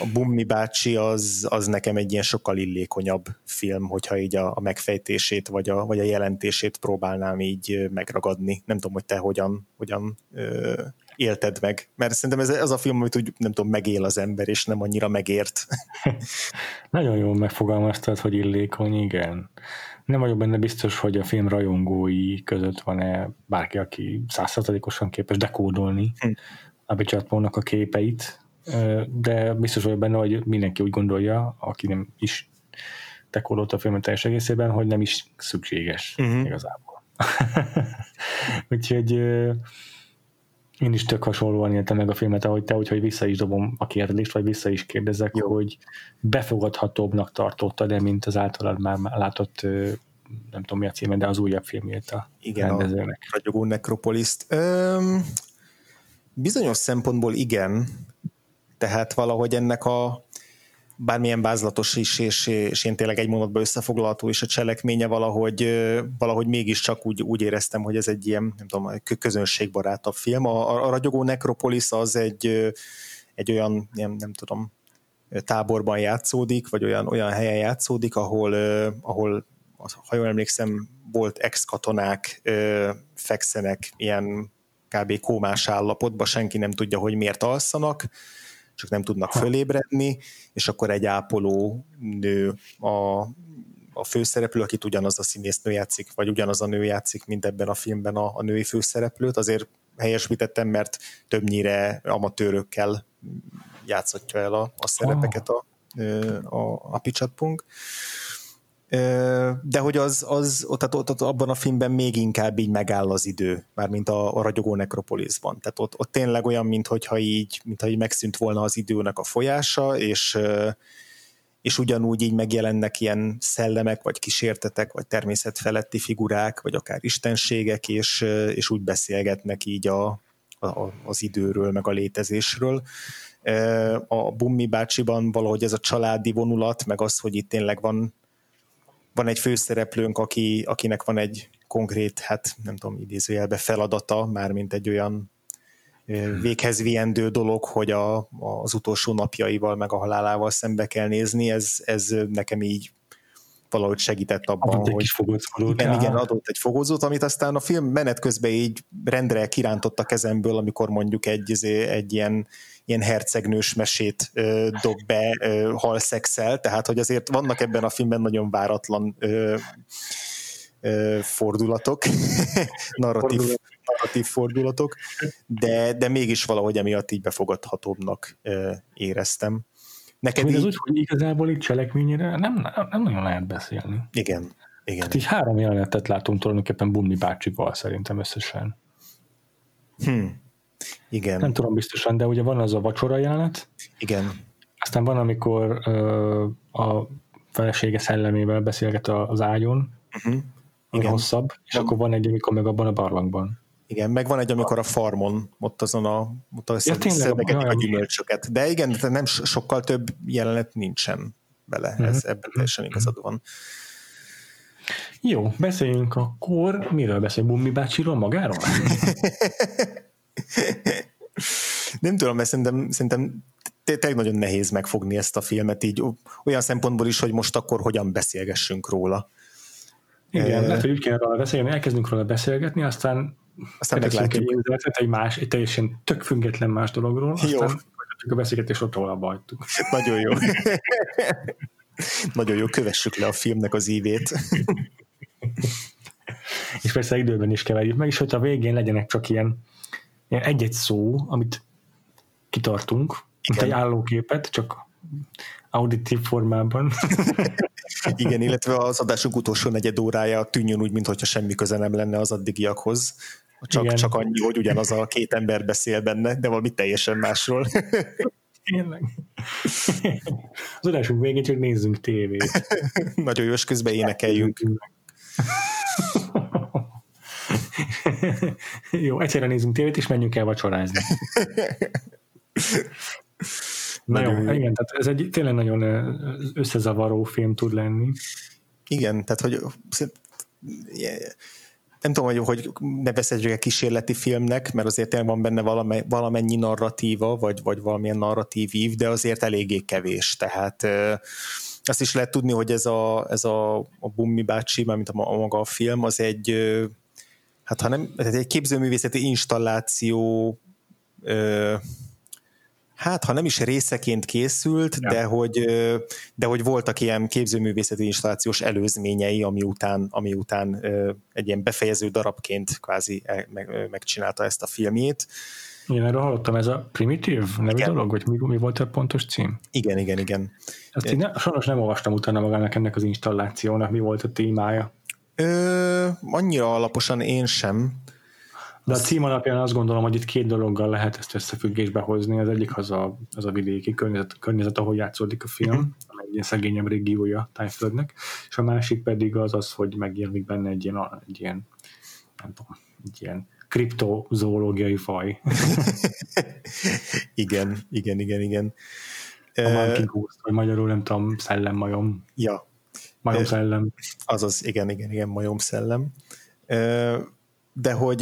a Bummi bácsi az, az nekem egy ilyen sokkal illékonyabb film, hogyha így a, a megfejtését vagy a, vagy a jelentését próbálnám így megragadni. Nem tudom, hogy te hogyan, hogyan ö, élted meg. Mert szerintem ez az a film, amit úgy nem tudom, megél az ember, és nem annyira megért. Nagyon jól megfogalmaztad, hogy illékony, igen. Nem vagyok benne biztos, hogy a film rajongói között van-e bárki, aki százszerzalékosan képes dekódolni hm. a Bicsatmónak a képeit, de biztos vagyok benne, hogy mindenki úgy gondolja, aki nem is dekódolt a filmet teljes egészében, hogy nem is szükséges uh-huh. igazából. Úgyhogy én is tök hasonlóan éltem meg a filmet, ahogy te, úgyhogy vissza is dobom a kérdést, vagy vissza is kérdezek, Jó. hogy befogadhatóbbnak tartottad-e, mint az általad már látott nem tudom mi a címe, de az újabb filmjét a Igen, rendezőnek. a Ragyogó Necropoliszt. Öm, bizonyos szempontból igen, tehát valahogy ennek a bármilyen bázlatos is, és, és én tényleg egy mondatban összefoglalható, és a cselekménye valahogy, valahogy mégiscsak úgy, úgy éreztem, hogy ez egy ilyen, nem tudom, közönségbarátabb film. A, a Ragyogó Necropolis az egy, egy olyan, nem, nem tudom, táborban játszódik, vagy olyan, olyan helyen játszódik, ahol, ahol ha jól emlékszem, volt ex-katonák fekszenek ilyen kb. kómás állapotban, senki nem tudja, hogy miért alszanak, csak nem tudnak fölébredni, és akkor egy ápoló nő a, a főszereplő, akit ugyanaz a színésznő játszik, vagy ugyanaz a nő játszik, mint ebben a filmben a, a női főszereplőt, azért helyesítettem, mert többnyire amatőrökkel játszhatja el a, a szerepeket a, a, a Picsatpunk de hogy az, az ott, ott, ott, abban a filmben még inkább így megáll az idő, mármint a, a ragyogó nekropolisban. Tehát ott, ott tényleg olyan, mintha így, mintha így megszűnt volna az időnek a folyása, és, és ugyanúgy így megjelennek ilyen szellemek, vagy kísértetek, vagy természetfeletti figurák, vagy akár istenségek, és, és úgy beszélgetnek így a, a, az időről, meg a létezésről. A Bummi bácsiban valahogy ez a családi vonulat, meg az, hogy itt tényleg van van egy főszereplőnk, aki, akinek van egy konkrét, hát nem tudom, idézőjelbe feladata, mármint egy olyan véghez viendő dolog, hogy a, az utolsó napjaival, meg a halálával szembe kell nézni, ez, ez nekem így valahogy segített abban, adott hogy... Egy igen, igen, adott egy fogózót, amit aztán a film menet közben így rendre kirántott a kezemből, amikor mondjuk egy, izé, egy ilyen ilyen hercegnős mesét ö, dob be ö, halszexel, tehát hogy azért vannak ebben a filmben nagyon váratlan ö, ö, fordulatok, narratív, narratív fordulatok, de, de mégis valahogy emiatt így befogadhatóbbnak ö, éreztem. Neked így... az úgy, hogy igazából itt cselekményére nem, nem, nem nagyon lehet beszélni. Igen. Igen. Hát így három jelenetet látunk tulajdonképpen Bummi bácsival szerintem összesen. Hmm. Igen. Nem tudom biztosan, de ugye van az a vacsora jelenet. Igen. Aztán van, amikor ö, a felesége szellemével beszélget az ágyon, uh-huh. Igen. hosszabb, és van. akkor van egy, amikor meg abban a barlangban. Igen, meg van egy, amikor a farmon, ott azon a, ott a ja, tényleg, a gyümölcsöket. De igen, nem sokkal több jelenet nincsen bele, uh-huh. ez ebben teljesen igazad van. Jó, beszéljünk akkor, miről beszél Bummi bácsiról magáról? Nem tudom, mert szerintem, szerintem tényleg nagyon nehéz megfogni ezt a filmet így olyan szempontból is, hogy most akkor hogyan beszélgessünk róla. Igen, lehet, hogy úgy kéne róla beszélni, elkezdünk róla beszélgetni, aztán, aztán meglátjuk. Egy, üzletet, egy, más, egy teljesen tök független más dologról, aztán jó. a beszélgetés ott róla hagytuk. Nagyon jó. Nagyon jó, kövessük le a filmnek az ívét. és persze időben is keverjük meg, és hogy a végén legyenek csak ilyen egy-egy szó, amit kitartunk, mint egy állóképet, csak auditív formában. Igen, illetve az adásunk utolsó negyed órája tűnjön úgy, mintha semmi köze nem lenne az addigiakhoz. Csak, csak annyi, hogy ugyanaz a két ember beszél benne, de valami teljesen másról. Tényleg. Az adásunk végén csak nézzünk tévét. Nagyon jó, és közben énekeljünk. Jó, egyszerre nézzünk tévét, és menjünk el vacsorázni. Na jó, igen, tehát ez egy tényleg nagyon összezavaró film tud lenni. Igen, tehát hogy nem tudom, hogy, hogy nevezhetjük egy kísérleti filmnek, mert azért van benne valamennyi, valamennyi narratíva, vagy, vagy valamilyen narratív ív, de azért eléggé kevés. Tehát azt is lehet tudni, hogy ez a, ez a, a Bummi bácsi, mint a, a maga a film, az egy hát ha nem, tehát egy képzőművészeti installáció ö, hát ha nem is részeként készült, ja. de, hogy, de hogy voltak ilyen képzőművészeti installációs előzményei, ami után, ami után egy ilyen befejező darabként kvázi e, meg, megcsinálta ezt a filmjét. Én erről hallottam, ez a primitív nevű igen. dolog, vagy mi, mi volt a pontos cím? Igen, igen, igen. Ezt én ne, sajnos nem olvastam utána magának ennek az installációnak, mi volt a témája. Ö, annyira alaposan én sem. De a cím alapján azt gondolom, hogy itt két dologgal lehet ezt összefüggésbe hozni. Az egyik az a, az a vidéki környezet, környezet, ahol játszódik a film, amely egy ilyen szegényebb régiója Tájföldnek, és a másik pedig az az, hogy megjelenik benne egy ilyen, egy ilyen nem tudom, egy ilyen kriptozoológiai faj. igen, igen, igen, igen. A Monkey Ghost, vagy magyarul nem tudom, szellemmajom. Ja. Majom szellem. Azaz, igen, igen, igen, majom szellem de hogy,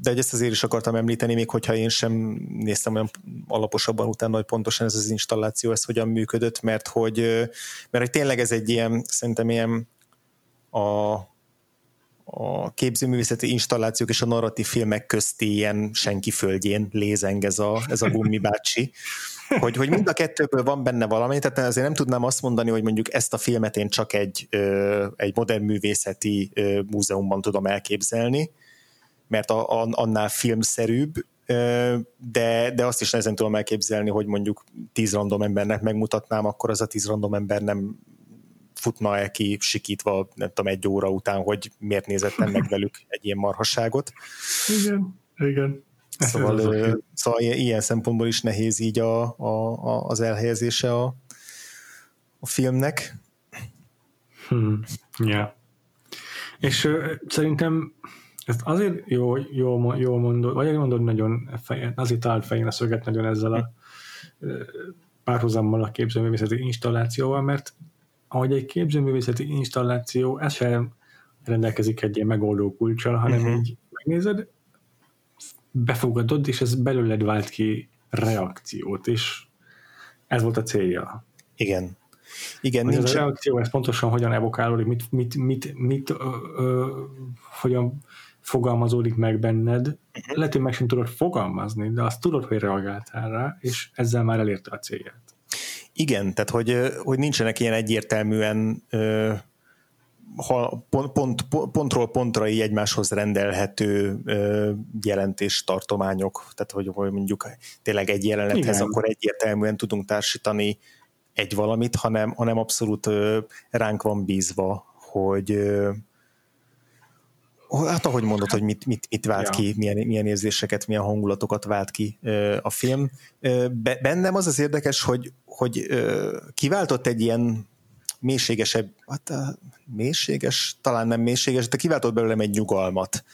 de hogy ezt azért is akartam említeni, még hogyha én sem néztem olyan alaposabban utána, hogy pontosan ez az installáció, ez hogyan működött, mert hogy, mert hogy tényleg ez egy ilyen, szerintem ilyen a, a képzőművészeti installációk és a narratív filmek közti ilyen senki földjén lézeng ez a, ez a gummi bácsi. Hogy, hogy mind a kettőből van benne valami, tehát azért nem tudnám azt mondani, hogy mondjuk ezt a filmet én csak egy, egy modern művészeti múzeumban tudom elképzelni, mert a, a, annál filmszerűbb, de, de azt is nehezen tudom elképzelni, hogy mondjuk tíz random embernek megmutatnám, akkor az a tíz random ember nem futna el ki sikítva, nem tudom, egy óra után, hogy miért nézettem meg velük egy ilyen marhasságot. Igen, igen. Szóval, ö, szóval ilyen szempontból is nehéz így a, a, a, az elhelyezése a, a filmnek. Hmm. Yeah. És ö, szerintem ezt azért jó, jó, jó mondod, vagy mondod nagyon fejen, azért talált fején a szöget nagyon ezzel a párhuzammal a képzőművészeti installációval, mert ahogy egy képzőművészeti installáció, ez sem rendelkezik egy ilyen megoldó kulcsal, hanem uh-huh. így megnézed, befogadod, és ez belőled vált ki reakciót, és ez volt a célja. Igen. Igen, nincs... Ez a reakció, ez pontosan hogyan evokálódik, mit, mit, mit, mit ö, ö, hogyan fogalmazódik meg benned, uh-huh. lehet, hogy meg sem tudod fogalmazni, de azt tudod, hogy reagáltál rá, és ezzel már elérte a célját. Igen, tehát hogy, hogy nincsenek ilyen egyértelműen ha pont, pont, pontról pontra így egymáshoz rendelhető jelentés tartományok, tehát hogy, hogy mondjuk tényleg egy jelenethez Igen. akkor egyértelműen tudunk társítani egy valamit, hanem, hanem abszolút ránk van bízva, hogy, hát ahogy mondod, hogy mit, mit, mit vált ja. ki, milyen, milyen érzéseket, milyen hangulatokat vált ki a film. Bennem az az érdekes, hogy, hogy kiváltott egy ilyen mélységesebb, hát mélységes, talán nem mélységes, de kiváltott belőlem egy nyugalmat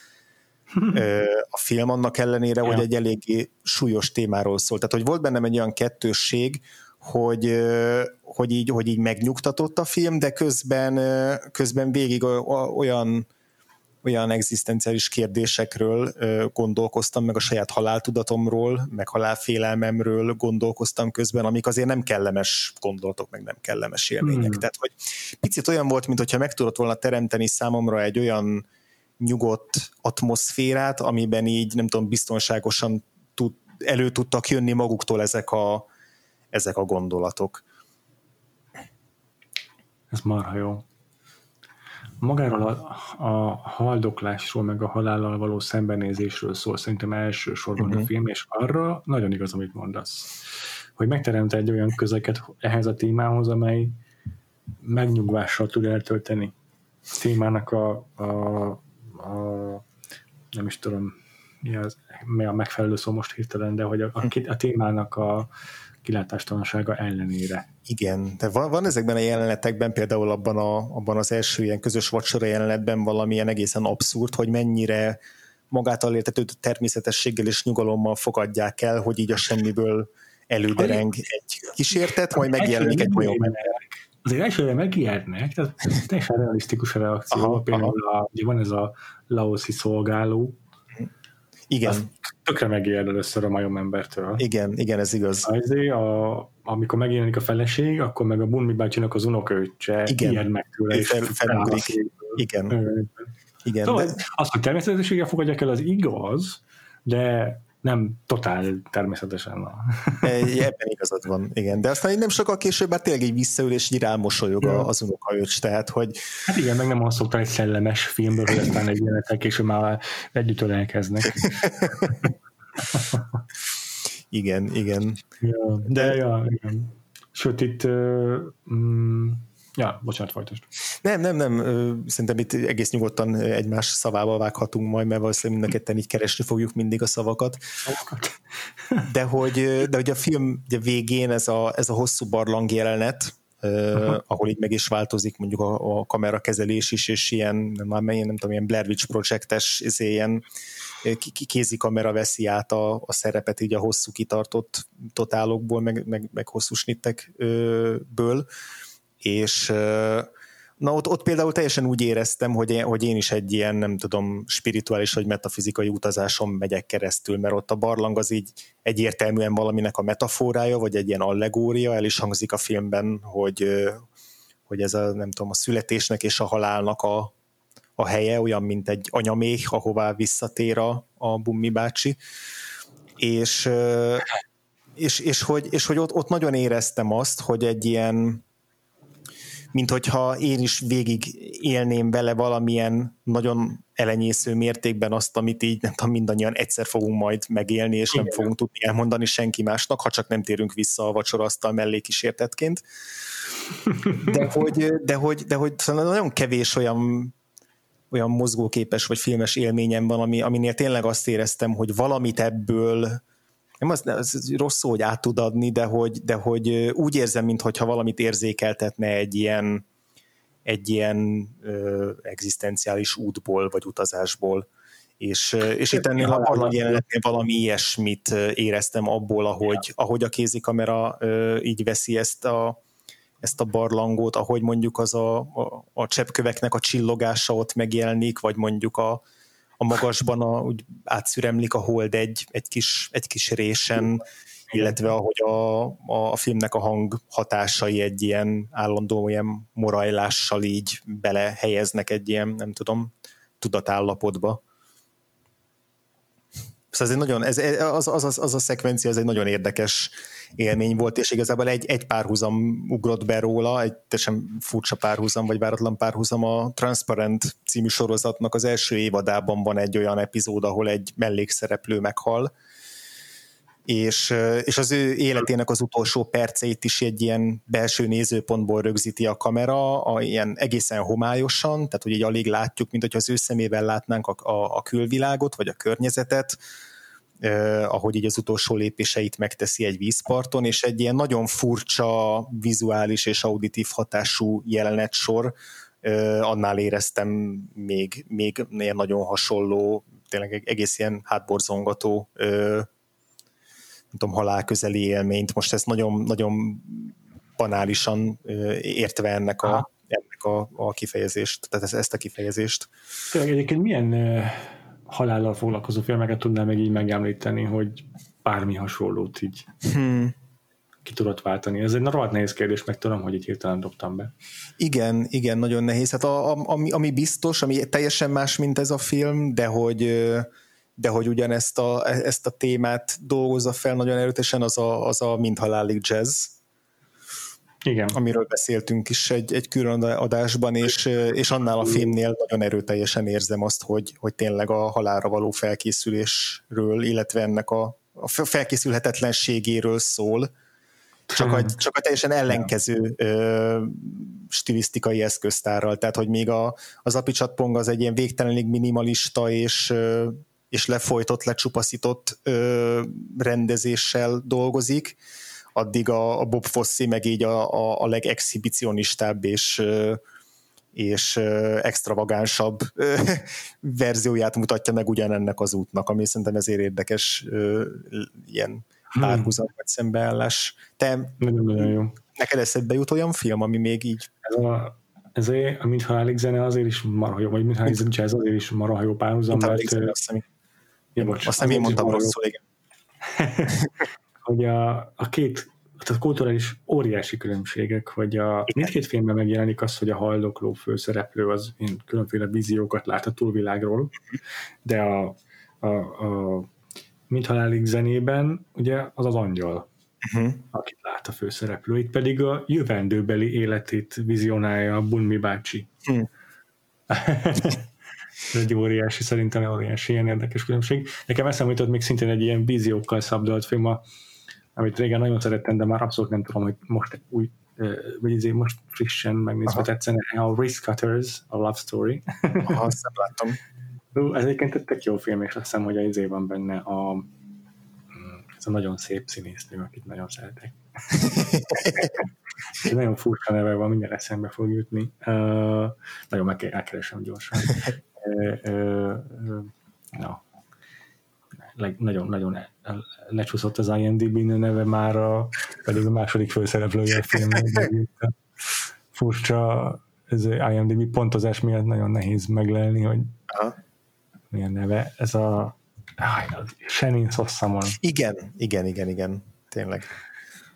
a film annak ellenére, ja. hogy egy eléggé súlyos témáról szól. Tehát, hogy volt bennem egy olyan kettősség, hogy, hogy, így, hogy így megnyugtatott a film, de közben, közben végig olyan olyan egzisztenciális kérdésekről gondolkoztam, meg a saját haláltudatomról, meg halálfélelmemről gondolkoztam közben, amik azért nem kellemes gondolatok, meg nem kellemes élmények. Hmm. Tehát, hogy picit olyan volt, mintha meg tudott volna teremteni számomra egy olyan nyugodt atmoszférát, amiben így, nem tudom, biztonságosan tud, elő tudtak jönni maguktól ezek a, ezek a gondolatok. Ez marha jó magáról a, a haldoklásról, meg a halállal való szembenézésről szól szerintem elsősorban uh-huh. a mhm. film, és arra nagyon igaz, amit mondasz. Hogy megteremte egy olyan közeket ehhez a témához, amely megnyugvással tud eltölteni témának a, a, a nem is tudom, mi, az, mi a megfelelő szó most hirtelen, de hogy a, a, a témának a, kilátástalansága ellenére. Igen, de van, van ezekben a jelenetekben, például abban, a, abban az első ilyen közös vacsora jelenetben valamilyen egészen abszurd, hogy mennyire magától értető természetességgel és nyugalommal fogadják el, hogy így a semmiből elődereng egy kísértet, majd megjelenik egy olyan. Azért elsőre megijednek, tehát teljesen realisztikus a reakció. Aha, Például aha. A, van ez a laoszi szolgáló, igen. Azt tökre megijed először a majom embertől. Igen, igen, ez igaz. Azért, a, amikor megjelenik a feleség, akkor meg a Bunmi bácsinak az unokaöccse igen. ijed meg tőle. És fel, felugrik. Igen. Igen. Igen. Szóval de... az, hogy természetességgel fogadják el, az igaz, de nem totál természetesen. Ebben igazad van, igen. De aztán nem sokkal később már tényleg egy visszaül, és így rámosolyog ja. az unokaöcs, tehát hogy... Hát igen, meg nem azt szokta egy szellemes filmből, hogy aztán egy jelenetek később már együtt ölelkeznek. igen, igen. Ja, de, de ja, igen. Sőt, itt mm, Ja, bocsánat, folytasd. Nem, nem, nem. Szerintem itt egész nyugodtan egymás szavával vághatunk majd, mert valószínűleg mind a ketten így keresni fogjuk mindig a szavakat. De hogy, de hogy a film ugye végén ez a, ez a hosszú barlang jelenet, Uh, ahol így meg is változik mondjuk a, a kamerakezelés is, és ilyen, nem, már melyen, nem tudom, ilyen Blair Witch projektes, izé, ilyen kézi kamera veszi át a, a szerepet így a hosszú kitartott totálokból, meg, meg, meg hosszú snittekből és na ott, ott például teljesen úgy éreztem, hogy én, hogy én is egy ilyen, nem tudom, spirituális vagy metafizikai utazáson megyek keresztül, mert ott a barlang az így egyértelműen valaminek a metaforája, vagy egy ilyen allegória, el is hangzik a filmben, hogy, hogy ez a, nem tudom, a születésnek és a halálnak a, a helye, olyan, mint egy anyaméh, ahová visszatér a, a Bummi bácsi. És, és, és, hogy, és hogy ott, ott nagyon éreztem azt, hogy egy ilyen, mint hogyha én is végig élném vele valamilyen nagyon elenyésző mértékben azt, amit így nem tudom, mindannyian egyszer fogunk majd megélni, és Igen. nem fogunk tudni elmondani senki másnak, ha csak nem térünk vissza a vacsorasztal mellé kísértetként. De hogy, de hogy, de hogy szóval nagyon kevés olyan olyan mozgóképes vagy filmes élményem van, ami, aminél tényleg azt éreztem, hogy valamit ebből nem az, az rossz szó, hogy át tud adni, de hogy, de hogy úgy érzem, mintha valamit érzékeltetne egy ilyen, egy ilyen ö, egzisztenciális útból, vagy utazásból. És, és itt ennél a parlag jelenetnél valami ilyesmit éreztem abból, ahogy, ahogy a kézikamera ö, így veszi ezt a, ezt a barlangot, ahogy mondjuk az a, a, a cseppköveknek a csillogása ott megjelenik, vagy mondjuk a, a magasban a, úgy átszüremlik a hold egy, egy, kis, egy kis résen, illetve ahogy a, a, a filmnek a hang hatásai egy ilyen állandó ilyen morajlással így belehelyeznek egy ilyen, nem tudom, tudatállapotba. Szóval ez egy nagyon, ez, az, az, az, az a szekvencia, ez egy nagyon érdekes élmény volt, és igazából egy, egy párhuzam ugrott be róla, egy teljesen furcsa párhuzam, vagy váratlan párhuzam a Transparent című sorozatnak. Az első évadában van egy olyan epizód, ahol egy mellékszereplő meghal, és, és az ő életének az utolsó perceit is egy ilyen belső nézőpontból rögzíti a kamera, a, ilyen egészen homályosan, tehát hogy így alig látjuk, mint hogy az ő szemével látnánk a, a, a külvilágot, vagy a környezetet, eh, ahogy így az utolsó lépéseit megteszi egy vízparton, és egy ilyen nagyon furcsa vizuális és auditív hatású sor, eh, annál éreztem még, még ilyen nagyon hasonló, tényleg egész ilyen hátborzongató eh, nem tudom, halálközeli élményt. Most ez nagyon, nagyon banálisan értve ennek a, ennek a, a kifejezést, tehát ezt a kifejezést. Tényleg egyébként milyen halállal foglalkozó filmeket tudnál meg így megemlíteni, hogy bármi hasonlót így hmm. ki tudott váltani? Ez egy rohadt nehéz kérdés, meg tudom, hogy így hirtelen dobtam be. Igen, igen, nagyon nehéz. Hát a, a, ami, ami biztos, ami teljesen más, mint ez a film, de hogy de hogy ugyanezt a, ezt a témát dolgozza fel nagyon erőtesen, az a, az a Mind halálig jazz, igen. amiről beszéltünk is egy, egy külön adásban, és, és annál a filmnél nagyon erőteljesen érzem azt, hogy, hogy tényleg a halálra való felkészülésről, illetve ennek a, a felkészülhetetlenségéről szól, csak a, csak a teljesen ellenkező ö, stilisztikai eszköztárral, tehát hogy még a, az apicsatpong az egy ilyen végtelenig minimalista és ö, és lefolytott, lecsupaszított ö, rendezéssel dolgozik, addig a, a Bob Fosse meg így a, a, a legexhibicionistább és és extravagánsabb verzióját mutatja meg ugyanennek az útnak, ami szerintem ezért érdekes ilyen hmm. párhuzam vagy szembeállás. Te, nagyon jó. neked eszedbe jut olyan film, ami még így... Ez a, ezért, mintha elég zene azért is marha jó, vagy mintha elég jazz azért is marha jó párhuzam, mert... Ja, bocs, Azt nem én mondtam rosszul, igen. hogy a, a két tehát kulturális óriási különbségek, hogy a, mindkét filmben megjelenik az, hogy a haldokló főszereplő az én különféle víziókat lát a túlvilágról, de a, a, a mint halálig zenében, ugye az az angyal, uh-huh. akit lát a főszereplő. Itt pedig a jövendőbeli életét vizionálja a Bunmi bácsi. Uh-huh. Ez egy óriási, szerintem óriási ilyen érdekes különbség. Nekem eszembe jutott még szintén egy ilyen víziókkal szabdalt film, a, amit régen nagyon szerettem, de már abszolút nem tudom, hogy most új, vagy izé most frissen megnézve tetszene, a Risk Cutters, a Love Story. Aha, azt nem láttam. Ez egyébként egy tök jó film, és azt hiszem, hogy az izé van benne a ez a nagyon szép színésznő, akit nagyon szeretek. ez nagyon furcsa neve van, mindjárt eszembe fog jutni. Uh, nagyon meg elkeresem gyorsan. Na, nagyon-nagyon lecsúszott az IMDb neve már, a, pedig a második főszereplője a filmnek. Furcsa ez IMDb pontozás miatt nagyon nehéz meglelni, hogy Aha. milyen neve. Ez a Shenin Sossamon. Igen, igen, igen, igen, tényleg.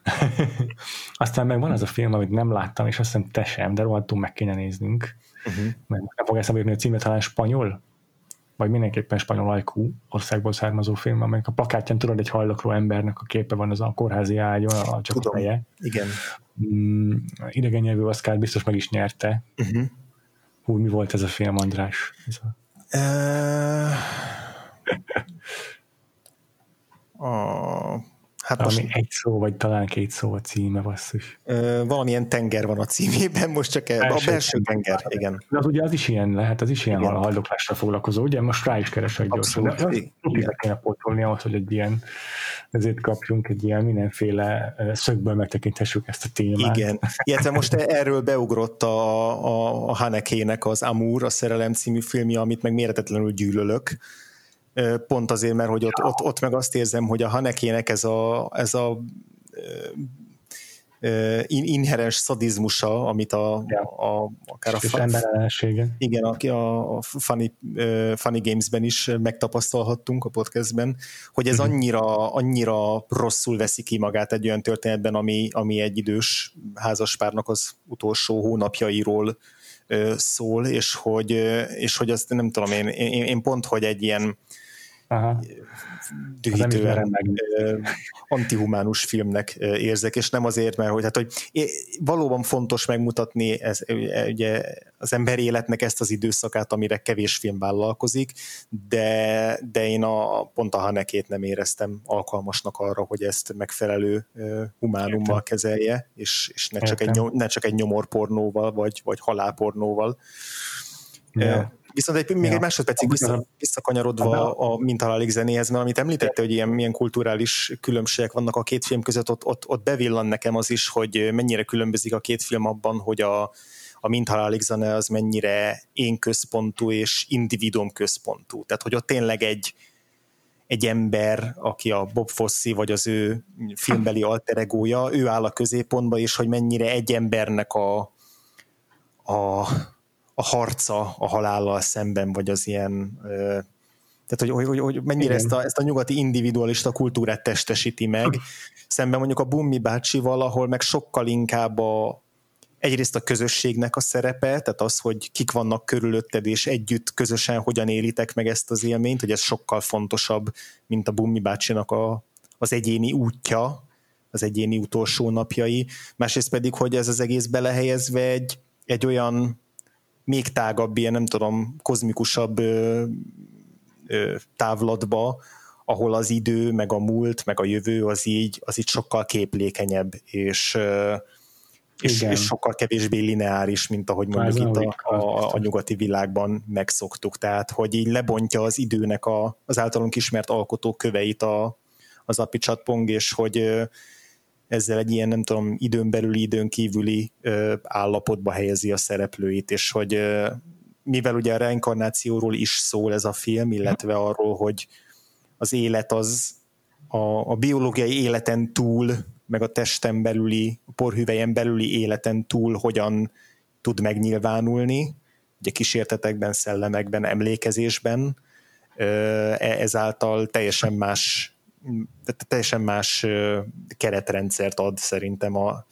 Aztán meg van az a film, amit nem láttam, és azt hiszem te sem, de rohadtul meg kéne néznünk. Uh-huh. Mert nem fog eszembe jutni a címe, talán spanyol? Vagy mindenképpen spanyol ajkú országból származó film, amelyik a plakátján tudod, egy hajlokról embernek a képe van az a kórházi ágyon, a csak Tudom. feje. Igen. Mm, idegen nyelvű Oscar biztos meg is nyerte. Uh-huh. Hú, mi volt ez a film, András? Ez a... Uh... a Hát Valami most, egy szó, vagy talán két szó a címe, basszus. Ö, valamilyen tenger van a címében, most csak el, a belső tenger, tenger, igen. De az ugye az is ilyen lehet, az is ilyen igen. haldoklásra foglalkozó, ugye most rá is keresek gyorsan. De az kéne pótolni ahhoz, hogy egy ilyen, ezért kapjunk egy ilyen mindenféle szögből megtekinthessük ezt a témát. Igen, illetve most erről beugrott a, a, a Hanekének az Amur, a Szerelem című filmje, amit meg méretetlenül gyűlölök pont azért, mert hogy ott, ott, ott meg azt érzem, hogy a Hanekének ez a, ez a inherens szadizmusa, amit a, ja. a akár a, a igen, a, a Funny, Funny Games-ben is megtapasztalhattunk a podcastben, hogy ez uh-huh. annyira, annyira rosszul veszi ki magát egy olyan történetben, ami, ami egy idős házaspárnak az utolsó hónapjairól szól, és hogy, és hogy azt nem tudom, én, én, én pont, hogy egy ilyen Aha. dühítően antihumánus filmnek érzek, és nem azért, mert hogy, hát, hogy valóban fontos megmutatni ez, ugye, az emberi életnek ezt az időszakát, amire kevés film vállalkozik, de, de én a, pont a Hanekét nem éreztem alkalmasnak arra, hogy ezt megfelelő humánummal Értem. kezelje, és, és ne, csak egy, ne csak egy nyomorpornóval, vagy, vagy halálpornóval. Ja. Viszont egy, még ja. egy másodpercig vissza, visszakanyarodva a mintalálik zenéhez, mert amit említette, hogy ilyen milyen kulturális különbségek vannak a két film között, ott, ott, ott bevillan nekem az is, hogy mennyire különbözik a két film abban, hogy a, a mintalálik zene az mennyire én központú és individuum központú. Tehát, hogy ott tényleg egy, egy ember, aki a Bob Fosse vagy az ő filmbeli alteregója, ő áll a középpontba, és hogy mennyire egy embernek a, a a harca a halállal szemben, vagy az ilyen tehát, hogy, hogy, hogy mennyire ezt a, ezt a nyugati individualista kultúrát testesíti meg, szemben mondjuk a Bummi bácsival, ahol meg sokkal inkább a, egyrészt a közösségnek a szerepe, tehát az, hogy kik vannak körülötted, és együtt közösen hogyan élitek meg ezt az élményt, hogy ez sokkal fontosabb, mint a Bummi bácsinak a, az egyéni útja, az egyéni utolsó napjai. Másrészt pedig, hogy ez az egész belehelyezve egy, egy olyan még tágabb, ilyen nem tudom, kozmikusabb ö, ö, távlatba, ahol az idő, meg a múlt, meg a jövő az így, az így sokkal képlékenyebb, és, és, és sokkal kevésbé lineáris, mint ahogy mondjuk itt a, a, a nyugati világban megszoktuk. Tehát, hogy így lebontja az időnek a, az általunk ismert alkotó köveit a, az apicsatpong, és hogy ezzel egy ilyen, nem tudom, időn belüli, időn kívüli ö, állapotba helyezi a szereplőit, és hogy ö, mivel ugye a reinkarnációról is szól ez a film, illetve arról, hogy az élet az a, a biológiai életen túl, meg a testen belüli, a porhüvelyen belüli életen túl hogyan tud megnyilvánulni, ugye kísértetekben, szellemekben, emlékezésben, e, ezáltal teljesen más teljesen más keretrendszert ad szerintem a,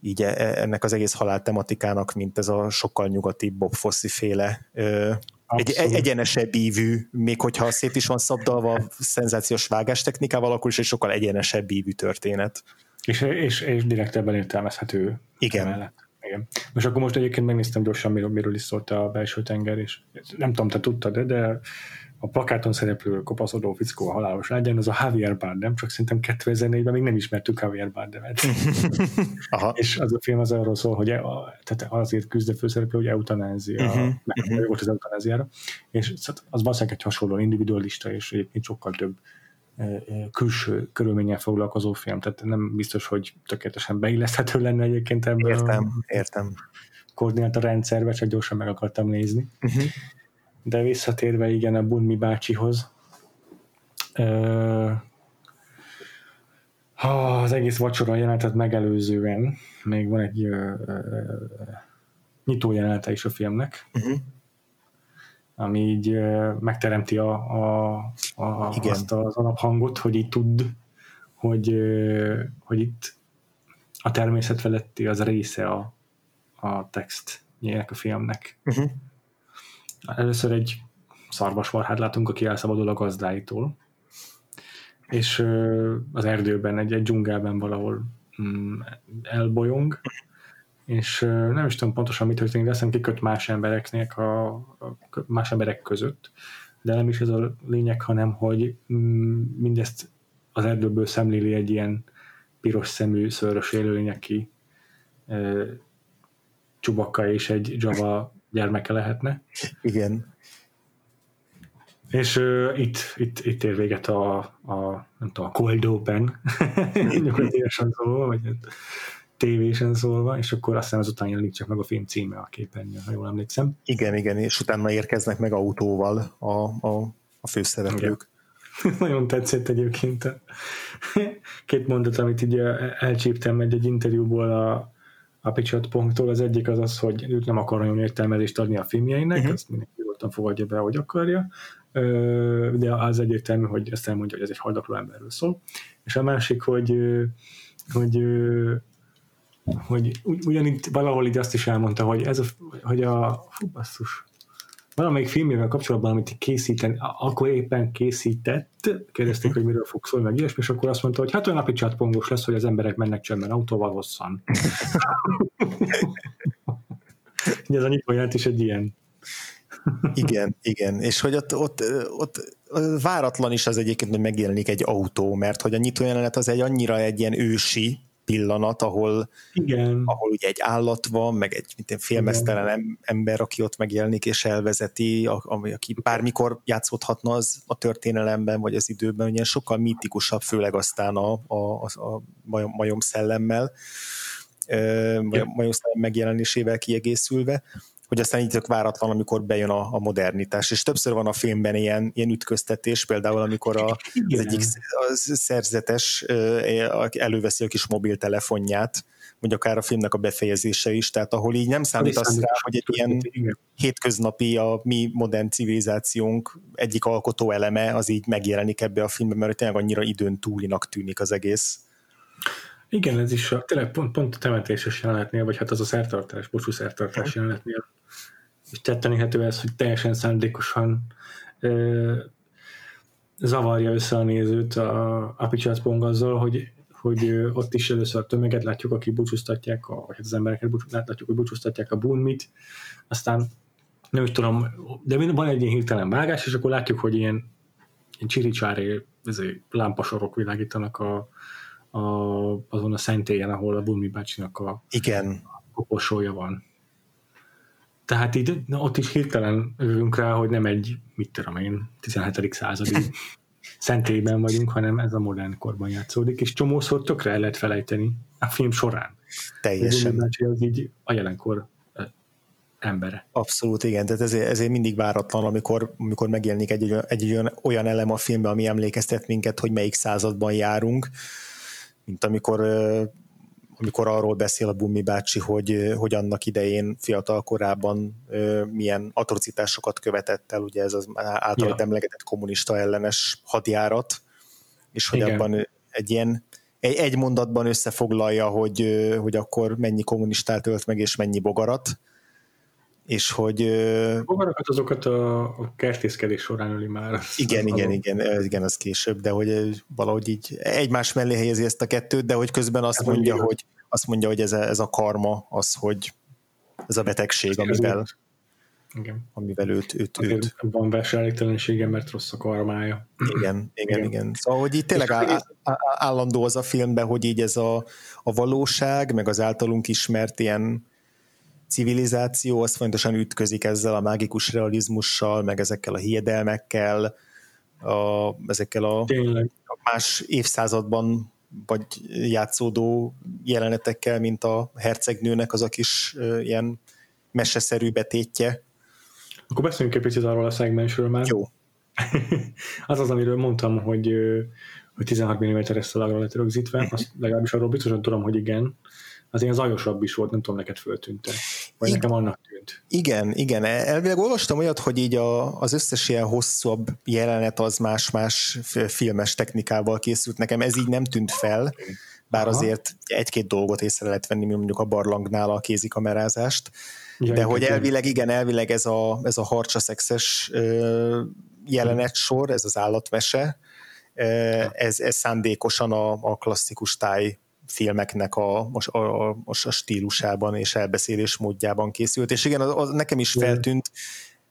így e, ennek az egész halál tematikának, mint ez a sokkal nyugati Bob Fosse féle egy, egy egyenesebb ívű, még hogyha szét is van szabdalva szenzációs vágás technikával, akkor is egy sokkal egyenesebb ívű történet. És, és, és direktebben értelmezhető. Igen. Mellett. Igen. Most akkor most egyébként megnéztem gyorsan, miről, miről is szólt a belső tenger, és nem tudom, te tudtad, de, de a plakáton szereplő kopaszodó fickó a halálos legyen, az a Javier Bardem, csak szerintem 2004-ben még nem ismertük Javier Bardemet. Aha. és az a film az arról szól, hogy e- a, tehát azért küzd a főszereplő, hogy eutanázia, uh-huh. meg uh-huh. az eutanáziára, és az valószínűleg egy hasonló individualista, és egyébként sokkal több e, e, külső körülménnyel foglalkozó film, tehát nem biztos, hogy tökéletesen beilleszthető lenne egyébként ebben értem, értem. koordináta rendszerbe, csak gyorsan meg akartam nézni. Uh-huh. De visszatérve igen a Bunmi bácsihoz, ha az egész vacsora jelenetet megelőzően még van egy uh, nyitó jelenete is a filmnek, uh-huh. ami így uh, megteremti a, a, a, Igen. azt az alaphangot, hogy így tud, hogy, uh, hogy itt a természet feletti az része a, a textjének a filmnek. Uh-huh. Először egy szarvasmarhát látunk, aki elszabadul a gazdáitól, és az erdőben, egy, egy dzsungelben valahol mm, elbolyong, és nem is tudom pontosan mit történik, de aztán kiköt más embereknek, a, a más emberek között, de nem is ez a lényeg, hanem hogy mm, mindezt az erdőből szemléli egy ilyen piros szemű, szőrös élőlény, aki e, Csubakka és egy Java gyermeke lehetne. Igen. És uh, itt, itt, itt ér véget a, a, nem tudom, a Cold Open, nyugatiasan szólva, vagy hát tévésen szólva, és akkor aztán azután jelenik csak meg a film címe a képernyőn, ha jól emlékszem. Igen, igen, és utána érkeznek meg autóval a, a, a főszereplők. Nagyon tetszett egyébként. Két mondat, amit így elcsíptem egy, egy interjúból a, a Pichat.tól, az egyik az az, hogy őt nem akar nagyon értelmezést adni a filmjeinek, uh-huh. azt mindenki nyugodtan fogadja be, hogy akarja, de az egyértelmű, hogy ezt elmondja, hogy ez egy haldokló emberről szól. És a másik, hogy, hogy hogy ugyanitt valahol így azt is elmondta, hogy ez a, hogy a fú, basszus, valamelyik filmével kapcsolatban, amit készíteni, akkor éppen készített, kérdezték, hogy miről fog szólni, meg ilyesmi, és akkor azt mondta, hogy hát olyan napi csatpongos lesz, hogy az emberek mennek csendben autóval hosszan. ez a nyitó is egy ilyen. igen, igen, és hogy ott, ott, ott váratlan is az egyébként, hogy megjelenik egy autó, mert hogy a nyitó jelenet az egy annyira egy ilyen ősi, pillanat, ahol, Igen. ahol ugye egy állat van, meg egy mint félmeztelen ember, aki ott megjelenik és elvezeti, ami, aki bármikor játszódhatna az a történelemben, vagy az időben, ugye sokkal mitikusabb, főleg aztán a, a, a, a majom, majom szellemmel, majom szellem megjelenésével kiegészülve hogy aztán így tök váratlan, amikor bejön a, a modernitás. És többször van a filmben ilyen, ilyen ütköztetés, például amikor a, az egyik az szerzetes előveszi a kis mobiltelefonját, vagy akár a filmnek a befejezése is, tehát ahol így nem számítasz rá, hogy egy ilyen hétköznapi, a mi modern civilizációnk egyik alkotó eleme az így megjelenik ebbe a filmbe, mert tényleg annyira időn túlinak tűnik az egész. Igen, ez is a, tényleg pont, pont a temetéses jelenetnél, vagy hát az a szertartás, bocsú szertartás jelenetnél és tetteníthető ez, hogy teljesen szándékosan ö, zavarja össze a nézőt a, a Pong azzal, hogy, hogy ott is először a tömeget látjuk, akik búcsúztatják, a, vagy hát az embereket búcsú, látjuk, hogy búcsúztatják a bunmit, aztán nem is tudom, de van egy ilyen hirtelen vágás, és akkor látjuk, hogy ilyen, ilyen csiricsári lámpasorok világítanak a, a, azon a szentélyen, ahol a Bunmi bácsinak a, Igen. a koposója van. Tehát így na, ott is hirtelen övünk rá, hogy nem egy, mit tudom én, 17. századi szentélyben vagyunk, hanem ez a modern korban játszódik, és csomószor tökre el lehet felejteni a film során. Teljesen. Hogy az így a jelenkor embere. Abszolút, igen, tehát ezért, ezért mindig váratlan, amikor, amikor megjelenik egy, egy, egy olyan, olyan elem a filmben, ami emlékeztet minket, hogy melyik században járunk, mint amikor amikor arról beszél a Bumi bácsi, hogy, hogy annak idején fiatal korában milyen atrocitásokat követett el, ugye ez az általad ja. emlegetett kommunista ellenes hadjárat, és hogy Igen. abban egy ilyen egy, egy mondatban összefoglalja, hogy, hogy akkor mennyi kommunistát ölt meg, és mennyi bogarat, és hogy... Bogarakat azokat a, a kertészkedés során öli már. Igen, igen, igen, igen, az később, de hogy valahogy így egymás mellé helyezi ezt a kettőt, de hogy közben azt mondja, hogy, azt mondja, hogy ez a, ez a karma, az, hogy ez a betegség, amivel, igen. amivel őt... őt, őt. Van versenyelégtelensége, mert rossz a karmája. Igen, igen, igen. igen. Szóval, hogy itt tényleg á, állandó az a filmben, hogy így ez a, a valóság, meg az általunk ismert ilyen civilizáció, az fontosan ütközik ezzel a mágikus realizmussal, meg ezekkel a hiedelmekkel, a, ezekkel a, a más évszázadban vagy játszódó jelenetekkel, mint a hercegnőnek az a kis uh, ilyen meseszerű betétje. Akkor beszéljünk egy picit arról a szegmensről már. Jó. az az, amiről mondtam, hogy, hogy 16 mm-es szalagra lett rögzítve, azt legalábbis arról biztosan tudom, hogy igen az ilyen zajosabb is volt, nem tudom, neked föltűnt Vagy igen, nekem annak tűnt. Igen, igen. Elvileg olvastam olyat, hogy így a, az összes ilyen hosszabb jelenet az más-más filmes technikával készült. Nekem ez így nem tűnt fel, bár Aha. azért egy-két dolgot észre lehet venni, mondjuk a barlangnál a kézikamerázást. Ja, de hogy elvileg, igen, elvileg ez a, ez a harcsa szexes jelenet sor, ez az állatmese, ez, ez szándékosan a, a klasszikus táj filmeknek a, a, a, a stílusában és elbeszélés módjában készült, és igen, az, az nekem is feltűnt.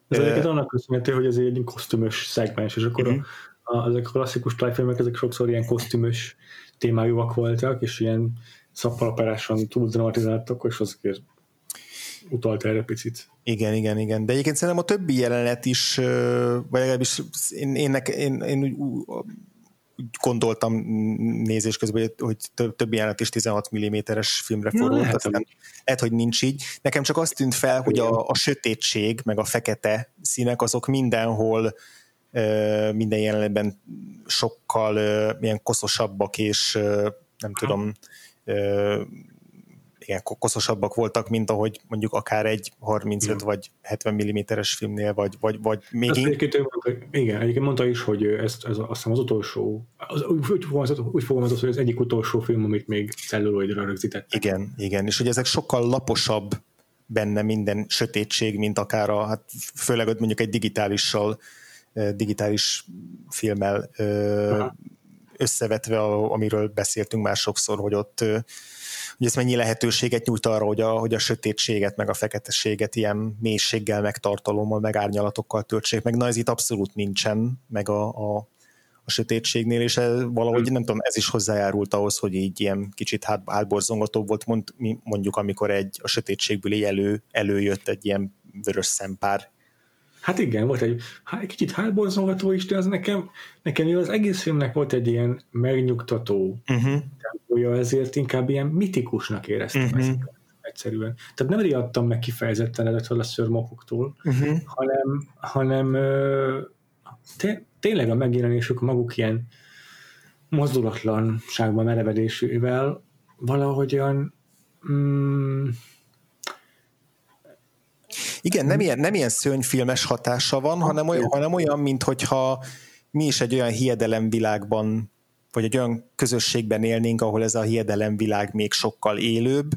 Ez uh, egyébként annak köszönhető, hogy ez egy kosztümös szegmens, és akkor uh-huh. a, a, ezek a klasszikus tájfilmek, ezek sokszor ilyen kosztümös témájúak voltak, és ilyen szappalaperásan túl dramatizáltak, és azért utalt erre picit. Igen, igen, igen. De egyébként szerintem a többi jelenet is, vagy legalábbis én, én, én, én úgy gondoltam nézés közben, hogy, több, több jelenet is 16 mm-es filmre fordult, ja, aztán lehet, hogy nincs így. Nekem csak azt tűnt fel, hogy a, a sötétség, meg a fekete színek, azok mindenhol minden jelenetben sokkal ilyen koszosabbak, és nem tudom, igen, koszosabbak voltak, mint ahogy mondjuk akár egy 35 mm. vagy 70 mm-es filmnél, vagy, vagy, vagy még... Ezt egyébként, igen, egyébként mondta is, hogy ezt, ez azt hiszem az utolsó, az, úgy, úgy fogalmazott, hogy az egyik utolsó film, amit még celluloidra rögzített. Igen, igen, és hogy ezek sokkal laposabb benne minden sötétség, mint akár a, hát főleg mondjuk egy digitálissal, digitális filmmel Aha. összevetve, amiről beszéltünk már sokszor, hogy ott hogy ez mennyi lehetőséget nyújt arra, hogy a, hogy a sötétséget, meg a feketeséget ilyen mélységgel, meg tartalommal, meg árnyalatokkal töltsék, meg. Na ez itt abszolút nincsen, meg a, a, a sötétségnél, és ez valahogy nem tudom, ez is hozzájárult ahhoz, hogy így ilyen kicsit hát, hátborzongatóbb volt, mond, mondjuk amikor egy a sötétségből elő, előjött egy ilyen vörös szempár Hát igen, volt egy, egy kicsit hátborzongató is, de az nekem, nekem az egész filmnek volt egy ilyen megnyugtató uh-huh. tempója, ezért inkább ilyen mitikusnak éreztem uh-huh. ezt egyszerűen. Tehát nem riadtam meg kifejezetten ezektől a szörmokoktól, uh-huh. hanem, hanem té- tényleg a megjelenésük maguk ilyen mozdulatlanságban merevedésével valahogyan mm, igen, nem ilyen, nem ilyen szörnyfilmes hatása van, hanem olyan, hanem olyan, mint hogyha mi is egy olyan hiedelemvilágban, vagy egy olyan közösségben élnénk, ahol ez a hiedelemvilág még sokkal élőbb,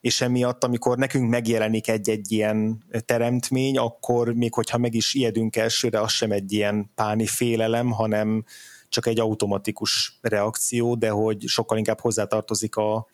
és emiatt, amikor nekünk megjelenik egy-egy ilyen teremtmény, akkor még hogyha meg is ijedünk elsőre, az sem egy ilyen páni félelem, hanem csak egy automatikus reakció, de hogy sokkal inkább hozzátartozik a,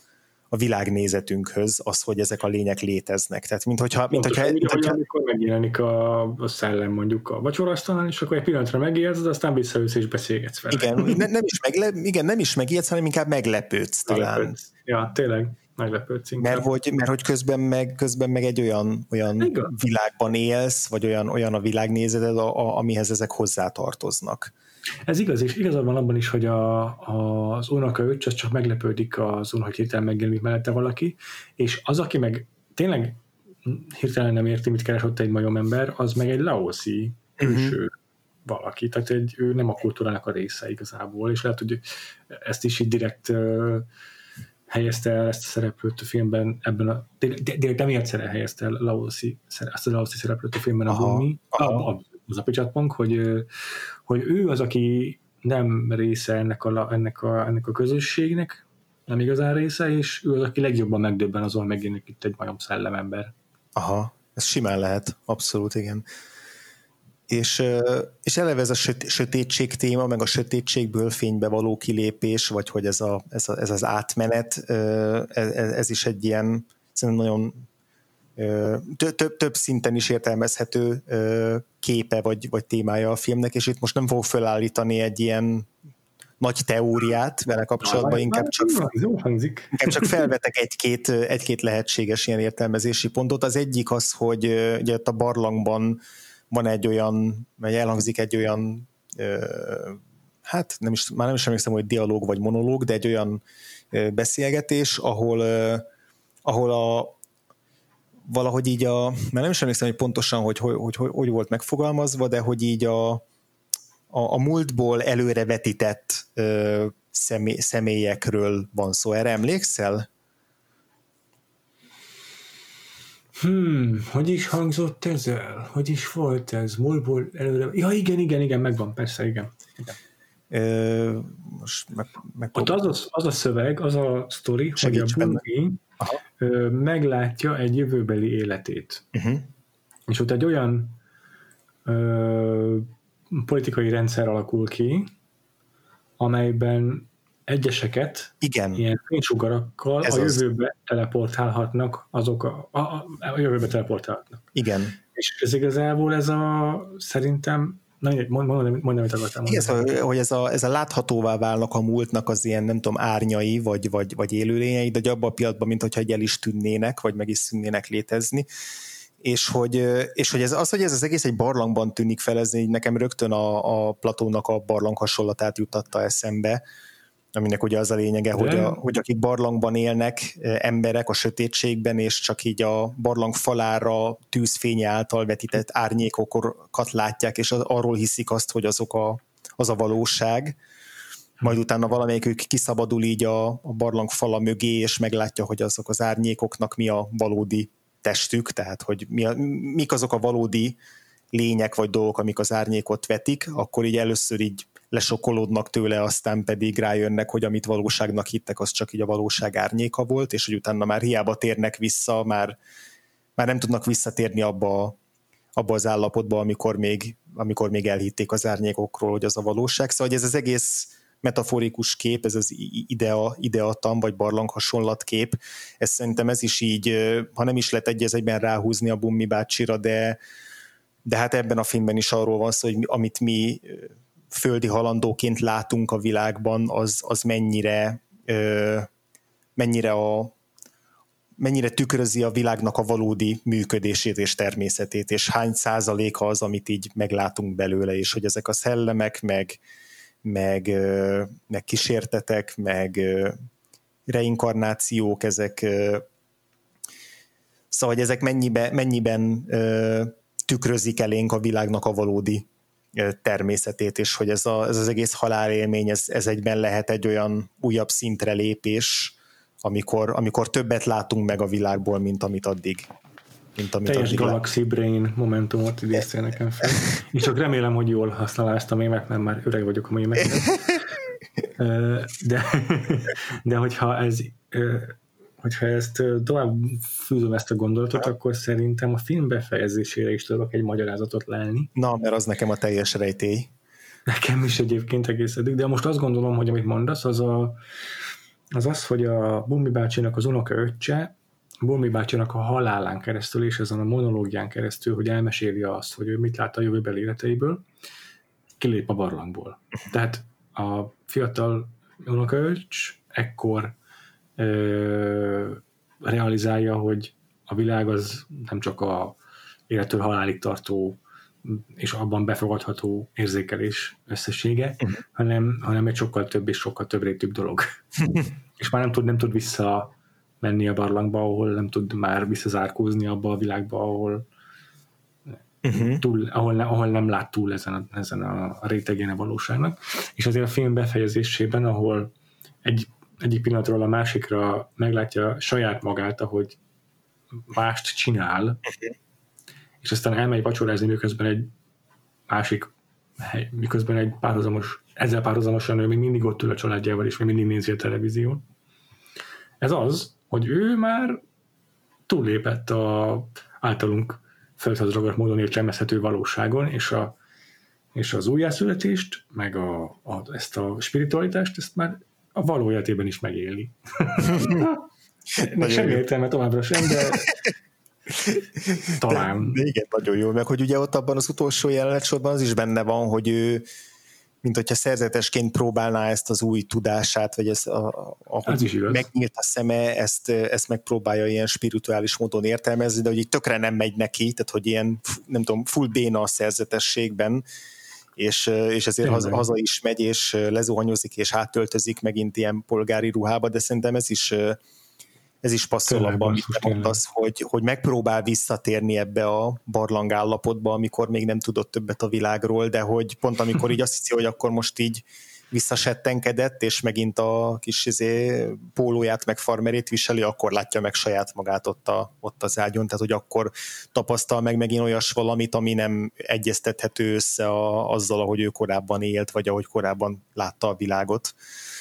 a világnézetünkhöz az, hogy ezek a lények léteznek. Tehát, mint hogyha... Mint hogyha, mint hogyha... amikor megjelenik a, a szellem mondjuk a vacsorasztalán, és akkor egy pillanatra megijedsz, aztán visszaülsz és beszélgetsz vele. Igen, ne, nem is megle, igen, nem is megijedsz, hanem inkább meglepődsz talán. Meglepődsz. Ja, tényleg meglepődsz inkább. Mert hogy, mert hogy közben, meg, közben meg egy olyan, olyan világban élsz, vagy olyan, olyan a világnézeted, a, a, amihez ezek hozzátartoznak. Ez igaz, és igazad van abban is, hogy a, a, az unoka öcs, az csak meglepődik azon, hogy hirtelen megjelenik mellette valaki, és az, aki meg tényleg hirtelen nem érti, mit keres ott egy ember, az meg egy laoszi külső uh-huh. valaki, tehát egy, ő nem a kultúrának a része igazából, és lehet, hogy ezt is így direkt uh, helyezte el ezt a szereplőt a filmben, ebben a, direkt emiatt helyezte el Laoszi, ezt a Laoszi szereplőt a filmben a Bumi, az a Picsatpong, hogy, hogy ő az, aki nem része ennek a, ennek a, ennek a közösségnek, nem igazán része, és ő az, aki legjobban megdöbben azon megjelenik itt egy majom szellemember. Aha. Ez simán lehet, abszolút, igen. És, és eleve ez a sötétség téma, meg a sötétségből fénybe való kilépés, vagy hogy ez, a, ez, a, ez az átmenet, ez, ez is egy ilyen szerintem nagyon több, több szinten is értelmezhető képe vagy, vagy témája a filmnek, és itt most nem fogok felállítani egy ilyen nagy teóriát vele kapcsolatban, inkább csak, inkább csak felvetek egy-két, egy-két lehetséges ilyen értelmezési pontot. Az egyik az, hogy ugye a barlangban van egy olyan, vagy elhangzik egy olyan hát nem is, már nem is emlékszem, hogy dialóg vagy monológ, de egy olyan beszélgetés, ahol, ahol a, valahogy így a, mert nem is emlékszem, hogy pontosan, hogy hogy, hogy, hogy, hogy volt megfogalmazva, de hogy így a, a, a múltból előre vetített ö, személy, személyekről van szó. Erre emlékszel? Hmm, hogy is hangzott ez el? Hogy is volt ez? Múltból előre... Ja, igen, igen, igen, megvan, persze, igen. igen. Ö, most meg, meg Ott az, a, az a szöveg, az a sztori, hogy a Bungie meglátja egy jövőbeli életét. Uh-huh. És ott egy olyan ö, politikai rendszer alakul ki, amelyben egyeseket Igen. ilyen fénysugarakkal Ez a jövőbe az. teleportálhatnak, azok a, a, a jövőbe teleportálhatnak. Igen. És ez igazából ez a szerintem Na, mondom, mondom, amit akartam mondani. Ez, hogy ez a, ez a láthatóvá válnak a múltnak az ilyen, nem tudom, árnyai, vagy, vagy, vagy élőlényei, de abban a pillanatban, mint hogyha el is tűnnének, vagy meg is szűnnének létezni és hogy, és hogy ez, az, hogy ez az egész egy barlangban tűnik fel, ez így nekem rögtön a, a Platónak a barlang hasonlatát jutatta eszembe, aminek ugye az a lényege, hogy, a, hogy akik barlangban élnek, emberek a sötétségben, és csak így a barlang falára tűzfénye által vetített árnyékokat látják, és arról hiszik azt, hogy azok a, az a valóság. Majd utána valamelyikük kiszabadul így a, a barlang fala mögé, és meglátja, hogy azok az árnyékoknak mi a valódi testük, tehát hogy mi a, mik azok a valódi lények vagy dolgok, amik az árnyékot vetik, akkor így először így lesokolódnak tőle, aztán pedig rájönnek, hogy amit valóságnak hittek, az csak így a valóság árnyéka volt, és hogy utána már hiába térnek vissza, már, már nem tudnak visszatérni abba, abba az állapotba, amikor még, amikor még elhitték az árnyékokról, hogy az a valóság. Szóval hogy ez az egész metaforikus kép, ez az idea, ideatam vagy barlang hasonlat kép, ez szerintem ez is így, ha nem is lehet egy egyben ráhúzni a Bummi bácsira, de, de hát ebben a filmben is arról van szó, hogy amit mi földi halandóként látunk a világban, az, az mennyire, ö, mennyire a mennyire tükrözi a világnak a valódi működését és természetét, és hány százaléka az, amit így meglátunk belőle, és hogy ezek a szellemek, meg, meg, meg kísértetek, meg reinkarnációk, ezek szóval, hogy ezek mennyibe, mennyiben tükrözik elénk a világnak a valódi természetét, és hogy ez, a, ez az egész halálélmény, ez, ez egyben lehet egy olyan újabb szintre lépés, amikor, amikor többet látunk meg a világból, mint amit addig. Mint amit Teljes addig Galaxy lát. Brain momentumot idéztél nekem fel. És csak remélem, hogy jól a mémet, mert már öreg vagyok a mémeknek. De, de hogyha ez hogyha ezt tovább fűzöm ezt a gondolatot, akkor szerintem a film befejezésére is tudok egy magyarázatot lelni. Na, mert az nekem a teljes rejtély. Nekem is egyébként egész eddig, de most azt gondolom, hogy amit mondasz, az a, az, az hogy a Bumbi bácsinak az unoka öccse, Bumbi bácsinak a halálán keresztül és ezen a monológián keresztül, hogy elmeséli azt, hogy ő mit lát a jövőbeli életeiből, kilép a barlangból. Tehát a fiatal unokaöcs ekkor ö, realizálja, hogy a világ az nem csak a élettől halálig tartó és abban befogadható érzékelés összessége, uh-huh. hanem, hanem egy sokkal több és sokkal több rétűbb dolog. és már nem tud, nem tud vissza menni a barlangba, ahol nem tud már visszazárkózni abba a világba, ahol uh-huh. túl, ahol, ahol nem lát túl ezen a, ezen a, a rétegén a valóságnak. És azért a film befejezésében, ahol egy egyik pillanatról a másikra meglátja saját magát, ahogy mást csinál, és aztán elmegy vacsorázni, miközben egy másik hely, miközben egy párhuzamos, ezzel párhuzamosan ő még mindig ott ül a családjával, és még mindig nézi a televízión. Ez az, hogy ő már túllépett a általunk feladatragos módon értelmezhető valóságon, és, a, és az újjászületést, meg a, a, ezt a spiritualitást, ezt már a való életében is megéli. Semmi értelme továbbra sem, de talán. De, de igen, nagyon jó, meg hogy ugye ott abban az utolsó jelenet sorban az is benne van, hogy ő mint hogyha szerzetesként próbálná ezt az új tudását, vagy ezt, a, ahogy is megnyílt a szeme, ezt, ezt megpróbálja ilyen spirituális módon értelmezni, de hogy így tökre nem megy neki, tehát hogy ilyen, nem tudom, full béna a szerzetességben, és, és ezért haza, haza is megy, és lezuhanyozik, és áttöltözik megint ilyen polgári ruhába, de szerintem ez is ez is passzol abban, amit te mondasz, hogy, hogy megpróbál visszatérni ebbe a barlang állapotba, amikor még nem tudott többet a világról, de hogy pont amikor így azt hiszi, hogy akkor most így visszasettenkedett, és megint a kis izé, pólóját meg farmerét viseli, akkor látja meg saját magát ott, a, ott az ágyon, tehát hogy akkor tapasztal meg megint olyas valamit, ami nem egyeztethető össze a, azzal, ahogy ő korábban élt, vagy ahogy korábban látta a világot.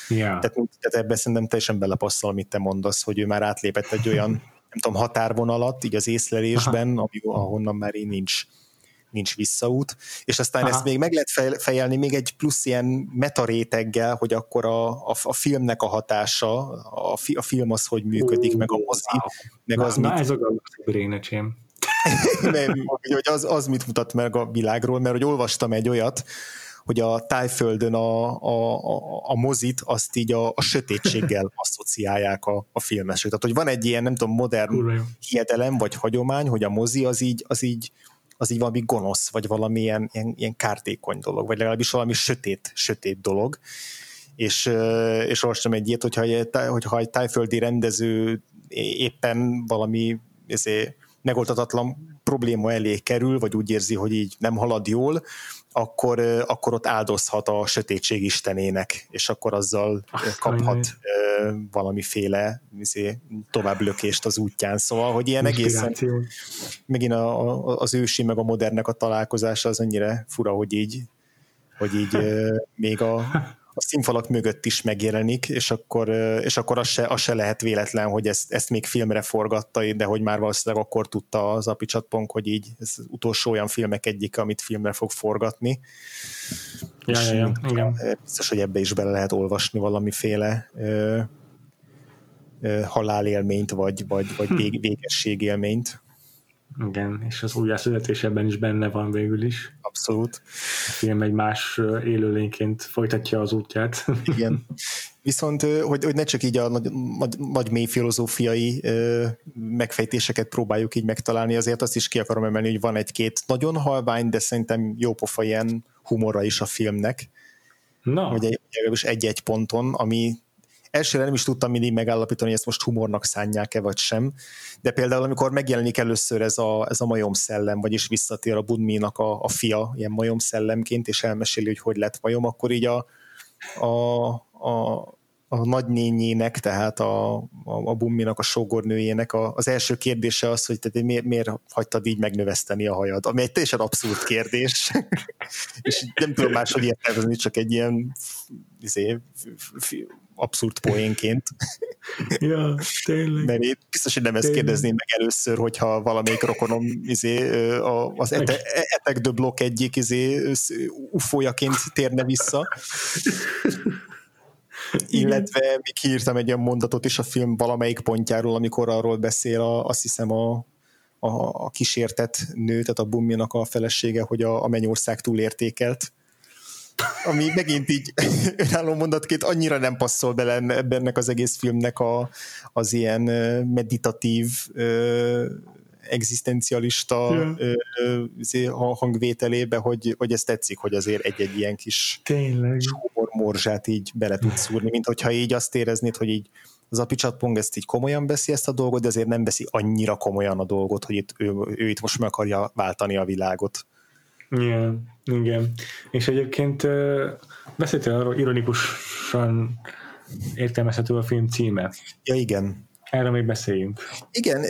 Yeah. Tehát, tehát ebben szerintem teljesen belepasszol, amit te mondasz, hogy ő már átlépett egy olyan, nem tudom, határvonalat, így az észlelésben, ami, ahonnan már így nincs nincs visszaút, és aztán Aha. ezt még meg lehet fejelni még egy plusz ilyen metaréteggel, hogy akkor a, a, a filmnek a hatása, a, fi, a film az hogy működik, meg a mozi, wow. meg az, na, mit... ez a brénecsém. hogy az, az mit mutat meg a világról, mert hogy olvastam egy olyat, hogy a tájföldön a, a, a, a mozit azt így a, a sötétséggel asszociálják a, a filmesek. Tehát, hogy van egy ilyen, nem tudom, modern hiedelem vagy hagyomány, hogy a mozi az így, az így az így valami gonosz, vagy valami ilyen, ilyen, kártékony dolog, vagy legalábbis valami sötét, sötét dolog. És, és olvastam egy ilyet, hogyha, hogyha egy tájföldi rendező éppen valami ezért, megoldatatlan probléma elé kerül, vagy úgy érzi, hogy így nem halad jól, akkor, akkor ott áldozhat a sötétség istenének, és akkor azzal ah, kaphat uh, valamiféle izé, tovább lökést az útján. Szóval, hogy ilyen egészen megint a, a, az ősi meg a modernnek a találkozása az annyira fura, hogy így, hogy így uh, még a a színfalak mögött is megjelenik, és akkor, és akkor az, se, az se lehet véletlen, hogy ezt, ezt még filmre forgatta, de hogy már valószínűleg akkor tudta az apicsatponk, hogy így ez utolsó olyan filmek egyik, amit filmre fog forgatni. Ja, ja, ja, igen. Biztos, hogy ebbe is bele lehet olvasni valamiféle ö, ö, halálélményt, vagy, vagy, vagy hm. végességélményt. Igen, és az újjászületésében is benne van végül is. Abszolút. A film egy más élőlényként folytatja az útját. Igen. Viszont, hogy, hogy ne csak így a nagy, nagy, nagy mély filozófiai megfejtéseket próbáljuk így megtalálni, azért azt is ki akarom emelni, hogy van egy-két nagyon halvány, de szerintem jópofa ilyen humora is a filmnek. Na. Hogy egy, egy-egy ponton, ami elsőre nem is tudtam mindig megállapítani, hogy ezt most humornak szánják-e vagy sem, de például amikor megjelenik először ez a, ez a majom szellem, vagyis visszatér a Budminak a, a fia ilyen majom szellemként, és elmeséli, hogy hogy lett majom, akkor így a, a, a a nagynényének, tehát a, a, a Bumminak, a sógornőjének a, az első kérdése az, hogy te miért, miért hagytad így megnöveszteni a hajad, ami egy teljesen abszurd kérdés, és nem tudom máshogy értelmezni, csak egy ilyen izé, abszurd poénként. ja, tényleg. Mert én biztos, hogy nem ezt kérdezném meg először, hogyha valamelyik rokonom izé, az ete, Etek de Block egyik izé, ufójaként térne vissza. Illetve még kiírtam egy olyan mondatot is a film valamelyik pontjáról, amikor arról beszél, a, azt hiszem a, a, a kísértett nő, tehát a Bumminak a felesége, hogy a, a mennyország túlértékelt ami megint így önálló mondatként annyira nem passzol bele ennek az egész filmnek a, az ilyen meditatív egzisztencialista yeah. hangvételébe, hogy, hogy ez tetszik, hogy azért egy-egy ilyen kis Tényleg. morzsát így bele tud szúrni, mint hogyha így azt éreznéd, hogy így az apicsatpong ezt így komolyan veszi ezt a dolgot, de azért nem veszi annyira komolyan a dolgot, hogy itt, ő, ő itt most meg akarja váltani a világot. Igen, igen. És egyébként beszéltél arról ironikusan értelmezhető a film címe. Ja, igen. Erről még beszéljünk. Igen,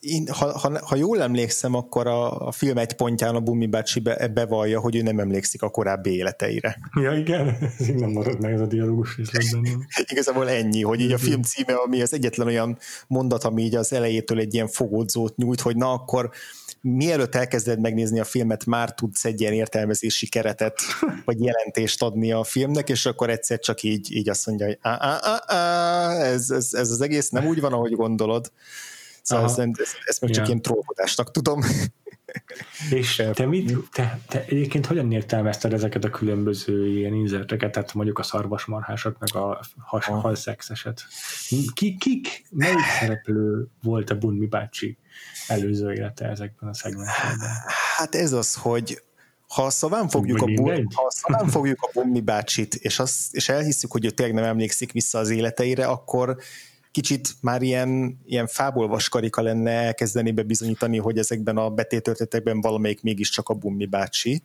én, ha, ha, ha jól emlékszem, akkor a, a film egy pontján a Bumi bácsi be, bevallja, hogy ő nem emlékszik a korábbi életeire. Ja, igen, ez nem marad meg ez a dialógus részletben. Igazából ennyi, hogy így a film címe, ami az egyetlen olyan mondat, ami így az elejétől egy ilyen fogódzót nyújt, hogy na akkor mielőtt elkezded megnézni a filmet, már tudsz egy ilyen értelmezési keretet, vagy jelentést adni a filmnek, és akkor egyszer csak így, így azt mondja, hogy á, á, á, á, ez, ez, ez az egész nem úgy van, ahogy gondolod. Szóval ezt, ezt, ezt meg csak ja. ilyen trókodásnak tudom. És te, mit, te, te egyébként hogyan értelmezted ezeket a különböző ilyen inzerteket, tehát mondjuk a szarvasmarhásat, meg a has, halszexeset? Ki, kik, melyik szereplő volt a Bunmi bácsi előző élete ezekben a szegmensekben? Hát ez az, hogy ha szaván fogjuk, a, bu- ha szaván fogjuk a Bunmi bácsit, és, azt, és elhiszük, hogy ő tényleg nem emlékszik vissza az életeire, akkor kicsit már ilyen, ilyen fából vaskarika lenne elkezdeni bebizonyítani, hogy ezekben a betétörtetekben valamelyik mégiscsak a Bummi bácsi.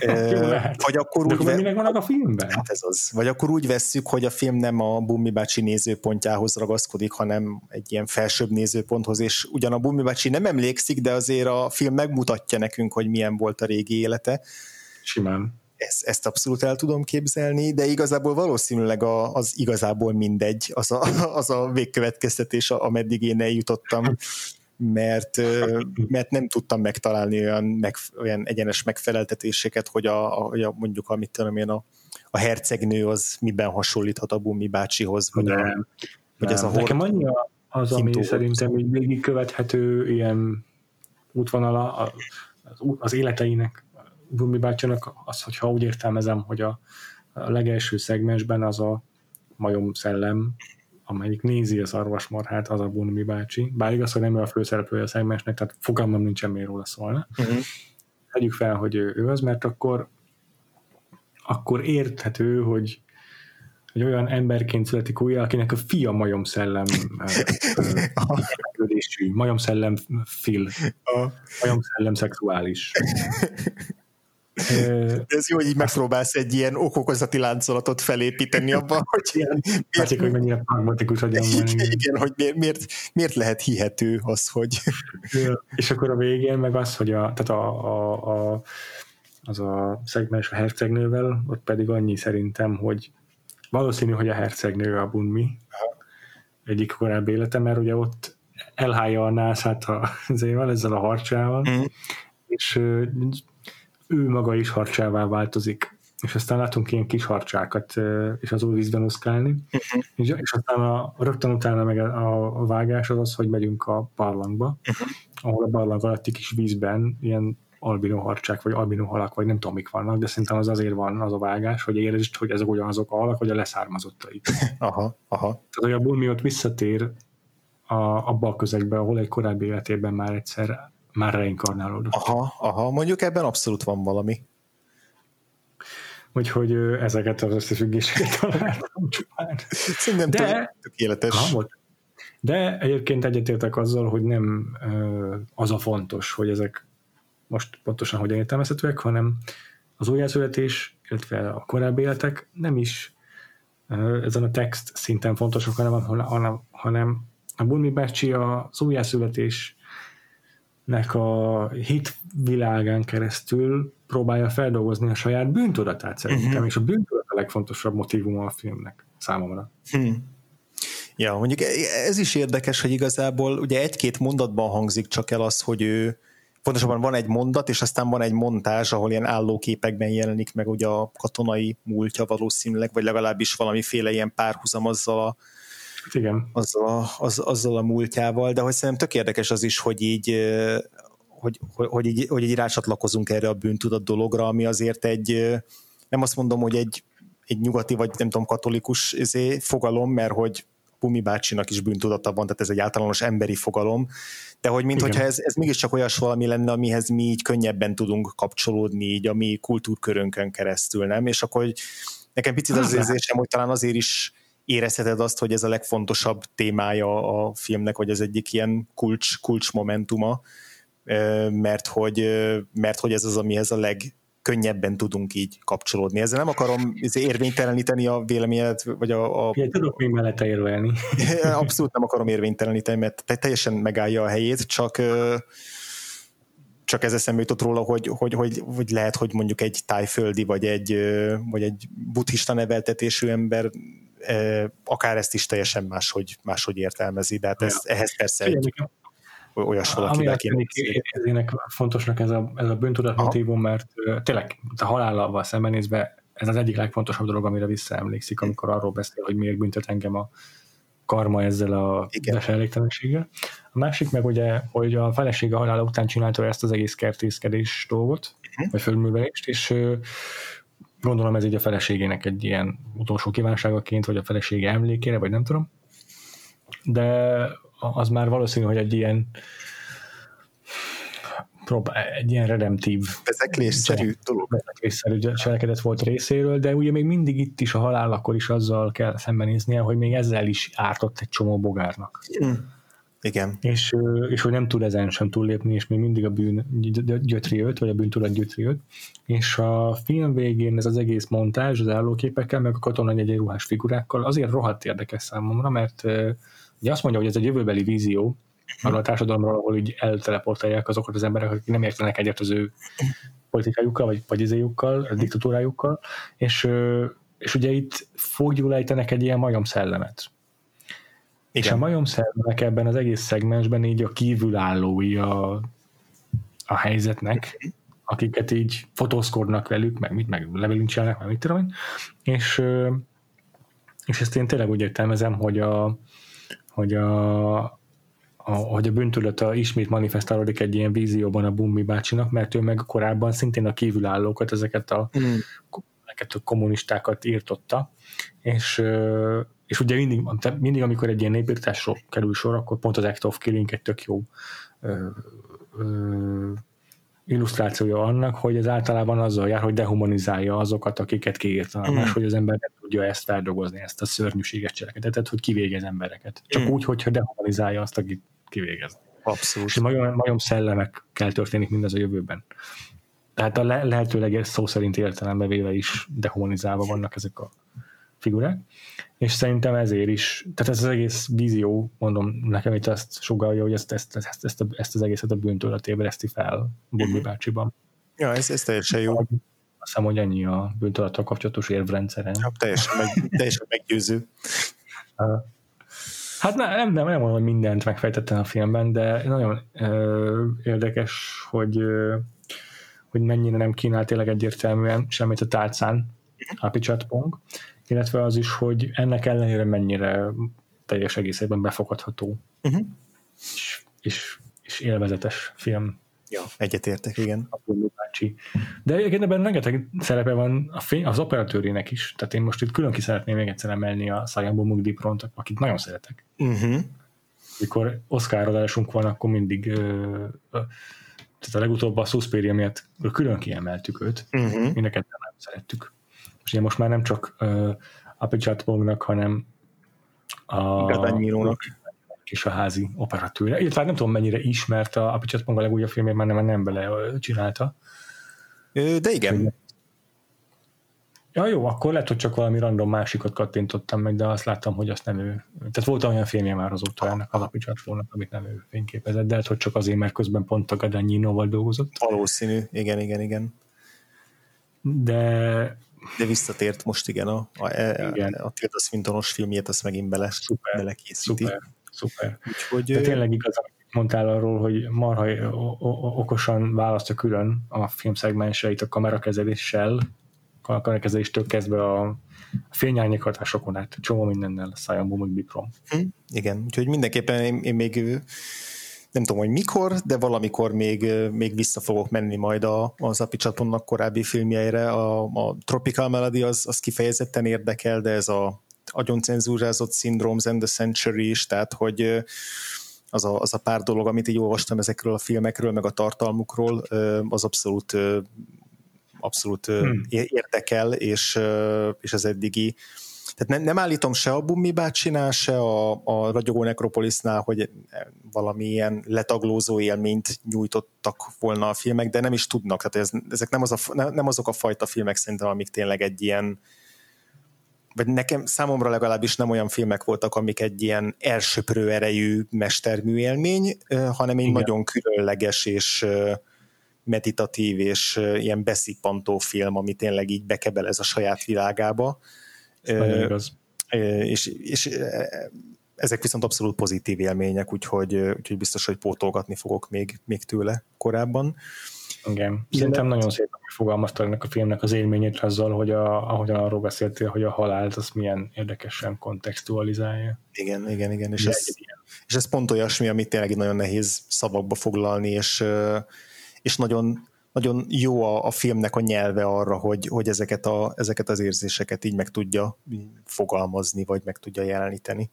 vagy akkor úgy vannak a filmben? Hát ez az. Vagy akkor úgy vesszük, hogy a film nem a Bummi bácsi nézőpontjához ragaszkodik, hanem egy ilyen felsőbb nézőponthoz, és ugyan a Bummi bácsi nem emlékszik, de azért a film megmutatja nekünk, hogy milyen volt a régi élete. Simán ezt, ezt abszolút el tudom képzelni, de igazából valószínűleg a, az igazából mindegy, az a, az a végkövetkeztetés, ameddig én eljutottam, mert, mert nem tudtam megtalálni olyan, meg, olyan egyenes megfeleltetéseket, hogy a, a, a mondjuk, amit tudom én, a, a hercegnő az miben hasonlíthat a Bumi bácsihoz, vagy, nem, a, vagy ez a Nekem annyi az, ami Hintó szerintem így végigkövethető ilyen útvonala az, az életeinek Bumi bácsának az, hogyha úgy értelmezem, hogy a, a legelső szegmensben az a majom szellem, amelyik nézi az arvasmarhát, az a Bunmi bácsi. Bár igaz, hogy nem ő a főszereplője a szegmensnek, tehát fogalmam nincsen miért róla szólna. Uh-huh. Tegyük fel, hogy ő, ő az, mert akkor akkor érthető, hogy hogy olyan emberként születik újra, akinek a fia majom szellem majom szellem fil, majom szellem szexuális. Ez jó, hogy így megpróbálsz egy ilyen okokozati láncolatot felépíteni abban, hogy ilyen, miért, Látszik, hogy mennyire pragmatikus hogy igen, igen, hogy miért, miért, miért lehet hihető az, hogy... És akkor a végén meg az, hogy a, tehát a, a, a, az a szegmens a hercegnővel, ott pedig annyi szerintem, hogy valószínű, hogy a hercegnő a Bunmi egyik korábbi élete, mert ugye ott elhája a nászát van ezzel a harcsával, mm. és ő maga is harcsává változik, és aztán látunk ilyen kis harcsákat, és az vízben uszkálni, uh-huh. és, és aztán a, rögtön utána meg a, a vágás az az, hogy megyünk a barlangba, uh-huh. ahol a barlang alatti kis vízben ilyen albino harcsák, vagy albino halak, vagy nem tudom, mik vannak, de szerintem az azért van az a vágás, hogy érezd, hogy ezek ugyanazok a halak, vagy a leszármazottai. aha, aha. Tehát, hogy a Bulmi ott visszatér a, abba a közegbe, ahol egy korábbi életében már egyszer már reinkarnálódott. Aha, aha, mondjuk ebben abszolút van valami. Úgyhogy ezeket az összefüggéseket találtam csupán. Szerintem de, tökéletes. Ha, de egyébként egyetértek azzal, hogy nem az a fontos, hogy ezek most pontosan hogyan értelmezhetőek, hanem az újjászületés, illetve a korábbi életek nem is ezen a text szinten fontosak, hanem, hanem, hanem a Bulmi bácsi az újjászületés nek a hit világán keresztül próbálja feldolgozni a saját bűntudatát szerintem, uh-huh. és a bűntudat a legfontosabb motivuma a filmnek számomra. Hmm. Ja, mondjuk ez is érdekes, hogy igazából ugye egy-két mondatban hangzik csak el az, hogy ő pontosabban van egy mondat, és aztán van egy montázs, ahol ilyen állóképekben jelenik meg ugye a katonai múltja valószínűleg, vagy legalábbis valamiféle ilyen párhuzam azzal a igen. Azzal, a, az, azzal a múltjával, de hogy szerintem tök érdekes az is, hogy így hogy, hogy, hogy, így, hogy így rácsatlakozunk erre a bűntudat dologra, ami azért egy, nem azt mondom, hogy egy, egy nyugati vagy nem tudom katolikus izé, fogalom, mert hogy Pumi bácsinak is bűntudata van, tehát ez egy általános emberi fogalom, de hogy mintha ez, ez mégiscsak olyas valami lenne, amihez mi így könnyebben tudunk kapcsolódni így a mi kultúrkörönkön keresztül, nem? És akkor hogy nekem picit az érzésem, hogy talán azért is érezheted azt, hogy ez a legfontosabb témája a filmnek, vagy az egyik ilyen kulcs, kulcs momentuma, mert hogy, mert hogy ez az, amihez a leg, könnyebben tudunk így kapcsolódni. Ezzel nem akarom érvényteleníteni a véleményet, vagy a... a... Igen, tudok még mellette érvelni. Abszolút nem akarom érvényteleníteni, mert teljesen megállja a helyét, csak csak ez eszembe jutott róla, hogy, hogy, hogy, hogy lehet, hogy mondjuk egy tájföldi, vagy egy, vagy egy buddhista neveltetésű ember akár ezt is teljesen máshogy, máshogy értelmezi, de hát ez, ehhez persze egy olyas valakivel kéne. Ezének fontosnak ez a, ez a bűntudat motivum, mert tényleg a halállal szembenézve ez az egyik legfontosabb dolog, amire visszaemlékszik, amikor arról beszél, hogy miért büntet engem a karma ezzel a beselégtelenséggel. A másik meg ugye, hogy a felesége halála után csinálta ezt az egész kertészkedés dolgot, uh-huh. vagy fölművelést, és gondolom ez így a feleségének egy ilyen utolsó kívánságaként, vagy a felesége emlékére, vagy nem tudom. De az már valószínű, hogy egy ilyen egy ilyen redemptív vezeklésszerű dolog. Vezeklésszerű cselekedet volt részéről, de ugye még mindig itt is a halál akkor is azzal kell szembenéznie, hogy még ezzel is ártott egy csomó bogárnak. Mm. Igen. És, és hogy nem tud ezen sem túllépni, és még mindig a bűn gyötri őt, vagy a bűntudat gyötri őt. És a film végén ez az egész montázs, az állóképekkel, meg a katonai ruhás figurákkal azért rohadt érdekes számomra, mert ugye azt mondja, hogy ez egy jövőbeli vízió, arra a társadalomról, ahol így elteleportálják azokat az emberek, akik nem értenek egyet az ő politikájukkal, vagy, vagy izéjukkal, a diktatúrájukkal, és, és ugye itt fogjuk ejtenek egy ilyen majom szellemet. Igen. És a majom szellemek ebben az egész szegmensben így a kívülállói a, a helyzetnek, akiket így fotózkodnak velük, meg mit, meg levelincselnek, meg mit tudom én, és, és ezt én tényleg úgy értelmezem, hogy a, hogy a, a, hogy a bűntudata ismét manifestálódik egy ilyen vízióban a Bummi bácsinak, mert ő meg korábban szintén a kívülállókat, ezeket a, mm. ezeket a kommunistákat írtotta, és, és ugye mindig, mindig, amikor egy ilyen népírtásról kerül sor, akkor pont az Act of Killing egy tök jó ö, ö, illusztrációja annak, hogy ez általában azzal jár, hogy dehumanizálja azokat, akiket kiírtanak, mm. más, hogy az ember nem tudja ezt feldolgozni, ezt a szörnyűséget cselekedetet, hogy kivégez embereket. Csak mm. úgy, hogyha dehumanizálja azt, akit kivégez. Abszolút. És majom, majom kell történik mindez a jövőben. Tehát a le- lehetőleg szó szerint értelembe véve is dehumanizálva vannak ezek a figurák, és szerintem ezért is, tehát ez az egész vízió, mondom, nekem itt azt sugalja, hogy ezt, ezt, ezt, ezt, ezt az egészet a bűntőlet ébreszti fel Bobby mm-hmm. bácsiban. Ja, ez, ez teljesen jó. Azt hiszem, hogy ennyi a bűntudattal kapcsolatos érvrendszeren. Ja, teljesen, meg, teljesen meggyőző. Hát nem, nem, nem mondom, hogy mindent megfejtettem a filmben, de nagyon ö, érdekes, hogy ö, hogy mennyire nem kínál tényleg egyértelműen semmit a tálcán a Pong, illetve az is, hogy ennek ellenére mennyire teljes egészében befogadható uh-huh. és, és, és élvezetes film. Ja, egyetértek, igen. De egyébként ebben rengeteg szerepe van a fény, az operatőrének is. Tehát én most itt külön ki szeretném még egyszer emelni a Sajambo Mugdipront, akit nagyon szeretek. Uh-huh. Mikor Oscar-adásunk van, akkor mindig ö, ö, tehát a legutóbb a Suspiria miatt külön kiemeltük őt. Uh-huh. Mindeket nem szerettük. És ugye most már nem csak uh, Apichatpongnak, hanem a Gadanyírónak és a házi operatőre. Illetve nem tudom mennyire ismert a Apichatpong a legújabb filmjét, már nem, nem bele csinálta. De igen. Ja jó, akkor lehet, hogy csak valami random másikat kattintottam meg, de azt láttam, hogy azt nem ő. Tehát volt olyan filmje már azóta ennek az Apichatpongnak, amit nem ő fényképezett, de lehet, hogy csak azért, mert közben pont a Gadanyínóval dolgozott. Valószínű, igen, igen, igen. De de visszatért most igen, a, a, igen. a, a Tilda Swintonos filmjét, azt megint bele, szuper, belekészíti. Szuper, szuper. Úgyhogy, De tényleg igaz, amit mondtál arról, hogy marha okosan választja külön a filmszegmenseit a kamerakezeléssel, a kamerakezeléstől kezdve a fényárnyék hatásokon át, csomó mindennel, Szájambó, meg Bikrom. Hm, igen, úgyhogy mindenképpen én, én még nem tudom, hogy mikor, de valamikor még, még vissza fogok menni majd a, az Apicsatonnak korábbi filmjeire. A, a Tropical Melody az, az kifejezetten érdekel, de ez a cenzúrázott Syndromes and the Century is, tehát hogy az a, az a pár dolog, amit így olvastam ezekről a filmekről, meg a tartalmukról, az abszolút abszolút hmm. érdekel, és, és az eddigi tehát nem, nem állítom se a Bummi bácsinál, se a, a Ragyogó Necropolisnál, hogy valami ilyen letaglózó élményt nyújtottak volna a filmek, de nem is tudnak. Tehát ez, ezek nem, az a, nem azok a fajta filmek szerintem, amik tényleg egy ilyen vagy nekem, számomra legalábbis nem olyan filmek voltak, amik egy ilyen elsöprő erejű mestermű élmény, hanem egy Igen. nagyon különleges és meditatív és ilyen beszippantó film, ami tényleg így bekebelez a saját világába. Ez és, és ezek viszont abszolút pozitív élmények, úgyhogy, úgyhogy biztos, hogy pótolgatni fogok még, még tőle korábban. Igen. Szerintem de... nagyon szépen fogalmazta ennek a filmnek az élményét azzal, hogy a, ahogyan arról beszéltél, hogy a halált az milyen érdekesen kontextualizálja. Igen, igen, igen. És ez, és ez pont olyasmi, amit tényleg nagyon nehéz szavakba foglalni, és, és nagyon, nagyon jó a, a filmnek a nyelve arra, hogy, hogy ezeket, a, ezeket az érzéseket így meg tudja fogalmazni, vagy meg tudja jeleníteni.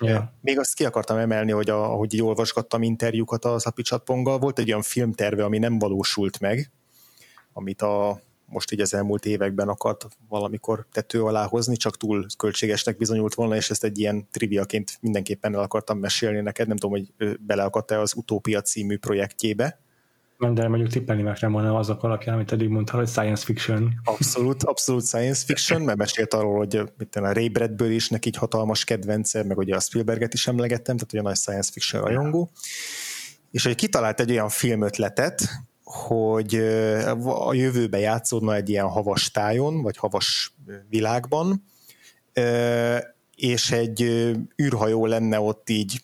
Yeah. Még azt ki akartam emelni, hogy a, ahogy így olvasgattam interjúkat a Szapicsatponggal, volt egy olyan filmterve, ami nem valósult meg, amit a most így az elmúlt években akart valamikor tető alá hozni, csak túl költségesnek bizonyult volna, és ezt egy ilyen triviaként mindenképpen el akartam mesélni neked, nem tudom, hogy bele akarta az Utópia című projektjébe. Nem, de mondjuk tippelni meg nem volna azok alapján, amit eddig mondtál, hogy science fiction. Abszolút, abszolút science fiction, mert mesélt arról, hogy mit a Ray Bradbury is neki egy hatalmas kedvence, meg ugye a Spielberget is emlegettem, tehát ugye nagy science fiction rajongó. És hogy kitalált egy olyan filmötletet, hogy a jövőbe játszódna egy ilyen havas tájon, vagy havas világban, és egy űrhajó lenne ott így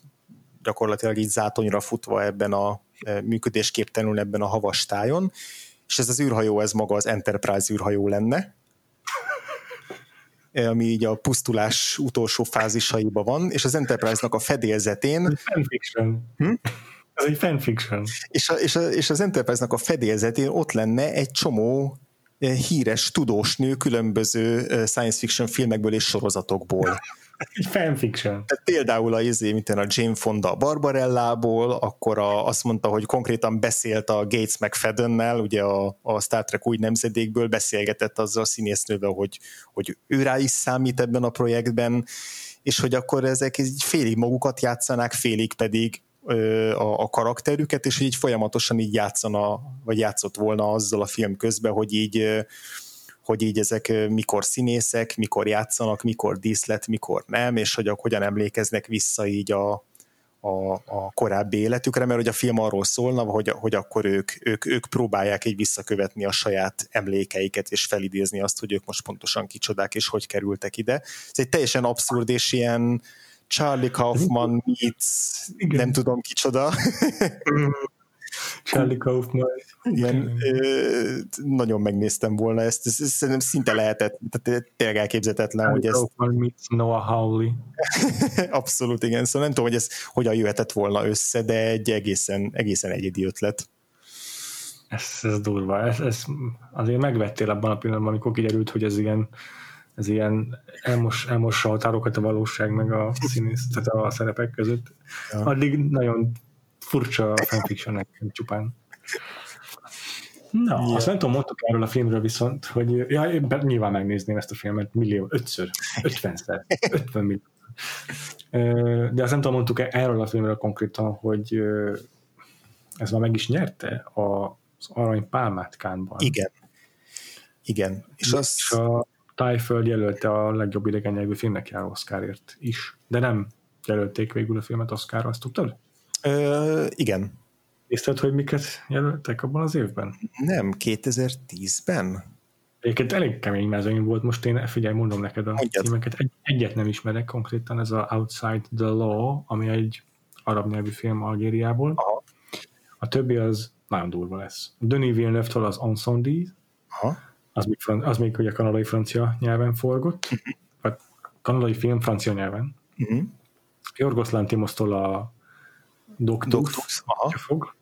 gyakorlatilag így zátonyra futva ebben a működésképtelenül ebben a havas tájon, és ez az űrhajó, ez maga az Enterprise űrhajó lenne, ami így a pusztulás utolsó fázisaiba van, és az Enterprise-nak a fedélzetén... Fanfiction. Hm? Ez egy fanfiction. És, a, és, a, és az Enterprise-nak a fedélzetén ott lenne egy csomó híres tudós nő különböző science fiction filmekből és sorozatokból. Egy fanfiction. Tehát például a, izé, mint a Jane Fonda Barbarellából, akkor a, azt mondta, hogy konkrétan beszélt a Gates McFaddennel, ugye a, a Star Trek új nemzedékből, beszélgetett azzal a színésznővel, hogy, hogy ő rá is számít ebben a projektben, és hogy akkor ezek így félig magukat játszanák, félig pedig a, a karakterüket, és így folyamatosan így játszana, vagy játszott volna azzal a film közben, hogy így hogy így ezek mikor színészek, mikor játszanak, mikor díszlet, mikor nem, és hogy hogyan emlékeznek vissza így a, a, a korábbi életükre, mert hogy a film arról szólna, hogy, hogy akkor ők, ők, ők próbálják így visszakövetni a saját emlékeiket, és felidézni azt, hogy ők most pontosan kicsodák, és hogy kerültek ide. Ez egy teljesen abszurd és ilyen Charlie Kaufman meets Igen. nem tudom kicsoda. Charlie Kaufman. Igen, ö, nagyon megnéztem volna ezt, ez, ez szerintem szinte lehetett, tehát tényleg elképzetetlen, Charlie hogy ez... Kaufman meets Noah Hawley. Abszolút, igen, szóval nem tudom, hogy ez hogyan jöhetett volna össze, de egy egészen, egészen egyedi ötlet. Ez, ez durva, ez, ez azért megvettél abban a pillanatban, amikor kiderült, hogy ez ilyen ez ilyen elmos, elmossa a határokat a valóság meg a színész, tehát a szerepek között. Ja. Addig nagyon furcsa a fanfiction csupán. Na, yeah. azt nem tudom, mondtuk erről a filmről viszont, hogy ja, én nyilván megnézném ezt a filmet millió, ötször, ötvenszer, ötven millió. De azt nem tudom, mondtuk erről a filmről konkrétan, hogy ez már meg is nyerte az Arany Pálmát Kánban. Igen. Igen. És, az... és a Tájföld jelölte a legjobb idegen nyelvű filmnek járó Oscarért is, de nem jelölték végül a filmet Oscarra, azt tudtad? Ö, igen. Nézted, hogy miket jelöltek abban az évben? Nem, 2010-ben? Egyébként elég kemény mezőny volt, most én figyelj, mondom neked a Mondjad. címeket. Egy, egyet nem ismerek konkrétan, ez a Outside the Law, ami egy arab nyelvű film Algériából. Aha. A többi az nagyon durva lesz. Denis Villeneuve-től az Ensemble, Aha az még, az még ugye kanadai francia nyelven forgott, uh-huh. vagy kanadai film francia nyelven. Uh-huh. Jorgos Lantimos-tól a Doctus, Doctus fog.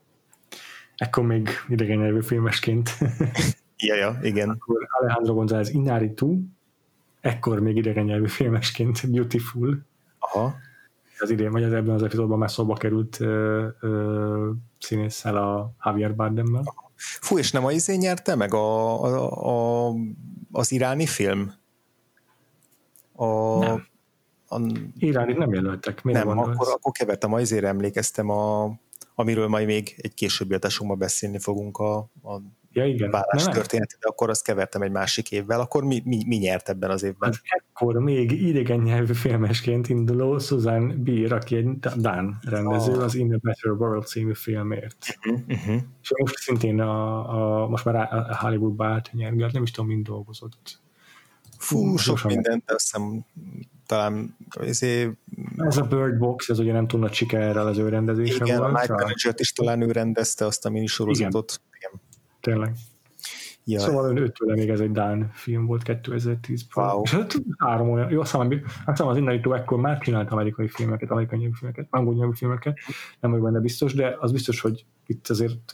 Ekkor még idegen nyelvű filmesként. ja, ja, igen. Akkor Alejandro González Inaritu, ekkor még idegen nyelvű filmesként Beautiful. Aha. Az idén, vagy az ebben az epizódban már szóba került ö, ö, színésszel a Javier Bardemmel. Fú, és nem a izé nyerte meg a, a, a, az iráni film? A, nem. A, Iráni nem jelöltek. Mire nem, akkor, akkor kevertem, azért emlékeztem, a, amiről majd még egy későbbi adásunkban beszélni fogunk a, a ja, igen. vállás történet, de akkor azt kevertem egy másik évvel. Akkor mi, mi, mi nyert ebben az évben? Az ekkor még idegen nyelvű filmesként induló Susan Beer, aki egy Dán rendező, oh. az In a Better World című filmért. Uh-huh. És most szintén a, a most már a Hollywoodba állt nyergelt, nem is tudom, mind dolgozott. Fú, sok mindent, azt hiszem talán ezért... Ez a Bird Box, ez ugye nem túl nagy sikerrel az ő rendezése Igen, volt. a Night manager is talán ő rendezte azt a minisorozatot. Igen. Igen. Tényleg. Ja. Szóval őtőle még ez egy Dán film volt 2010-ben. Wow. És hát három olyan, jó, azt hiszem, az Innaritó ekkor már csinált amerikai filmeket, amerikai nyelvű filmeket, angol nyelvű filmeket, nem vagyok benne biztos, de az biztos, hogy itt azért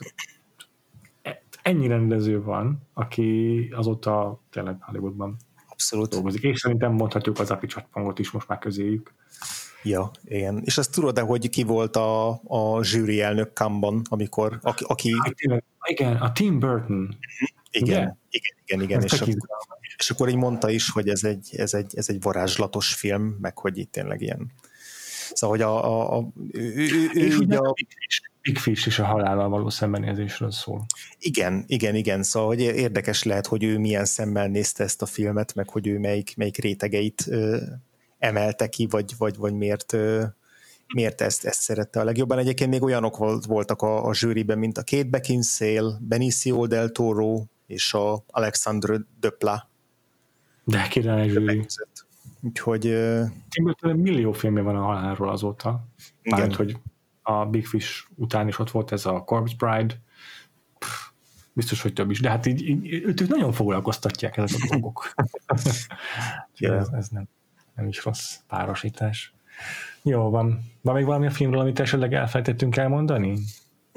ennyi rendező van, aki azóta tényleg Hollywoodban Abszolút. dolgozik. És szerintem mondhatjuk az Api Csatpangot is most már közéjük. Ja, igen. És azt tudod-e, hogy ki volt a, a zsűri elnök Kamban, amikor, aki... aki... igen, a Tim Burton. Igen, igen, igen, igen. igen. És, akkor, és akkor így mondta is, hogy ez egy, ez egy, ez egy varázslatos film, meg hogy itt tényleg ilyen. Szóval, hogy a, a, a ő, ő, ő ugye a... Big Fish is a halállal való szembenézésről szól. Igen, igen, igen. Szóval hogy érdekes lehet, hogy ő milyen szemmel nézte ezt a filmet, meg hogy ő melyik, melyik rétegeit ö, emelte ki, vagy, vagy, vagy miért, ö, miért ezt, ezt szerette a legjobban. Egyébként még olyanok voltak a, a zsűriben, mint a Kate Beckinsale, Benicio del Toro és a Alexandre Dupla. De király zsűri. Úgyhogy... Tim millió filmje van a halálról azóta. Mármint, hogy a Big Fish után is ott volt ez a Corpse Bride, Pff, biztos, hogy több is, de hát így, így őt nagyon foglalkoztatják ezek a dolgok. ez, ez nem, nem is rossz párosítás. Jó van. Van még valami a filmről, amit esetleg elfelejtettünk elmondani?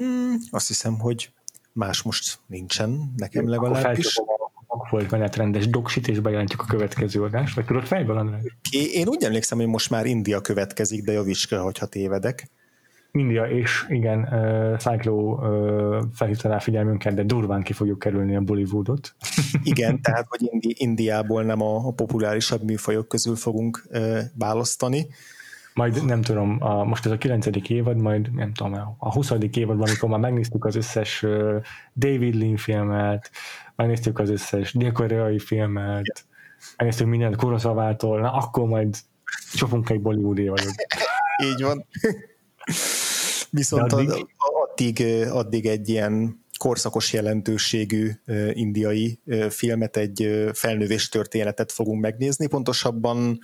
Mm, azt hiszem, hogy más most nincsen, nekem legalábbis. Akkor volt menetrendes doksit, és bejelentjük a következő adást, vagy tudod fejből, András? Én úgy emlékszem, hogy most már India következik, de javíts ki, hogyha tévedek. India és igen, uh, Cyclo uh, felhívta rá figyelmünket, de durván ki fogjuk kerülni a Bollywoodot. Igen, tehát hogy Indi, Indiából nem a, a populárisabb műfajok közül fogunk uh, választani. Majd nem tudom, a, most ez a kilencedik évad, majd nem tudom, a huszadik évadban, amikor már megnéztük az összes uh, David Lean filmet, megnéztük az összes dél filmet, Igen. megnéztük mindent Kuroszavától, na akkor majd csapunk egy Bollywood évadot. Így van. Viszont addig... addig, addig egy ilyen korszakos jelentőségű indiai filmet, egy felnővés történetet fogunk megnézni. Pontosabban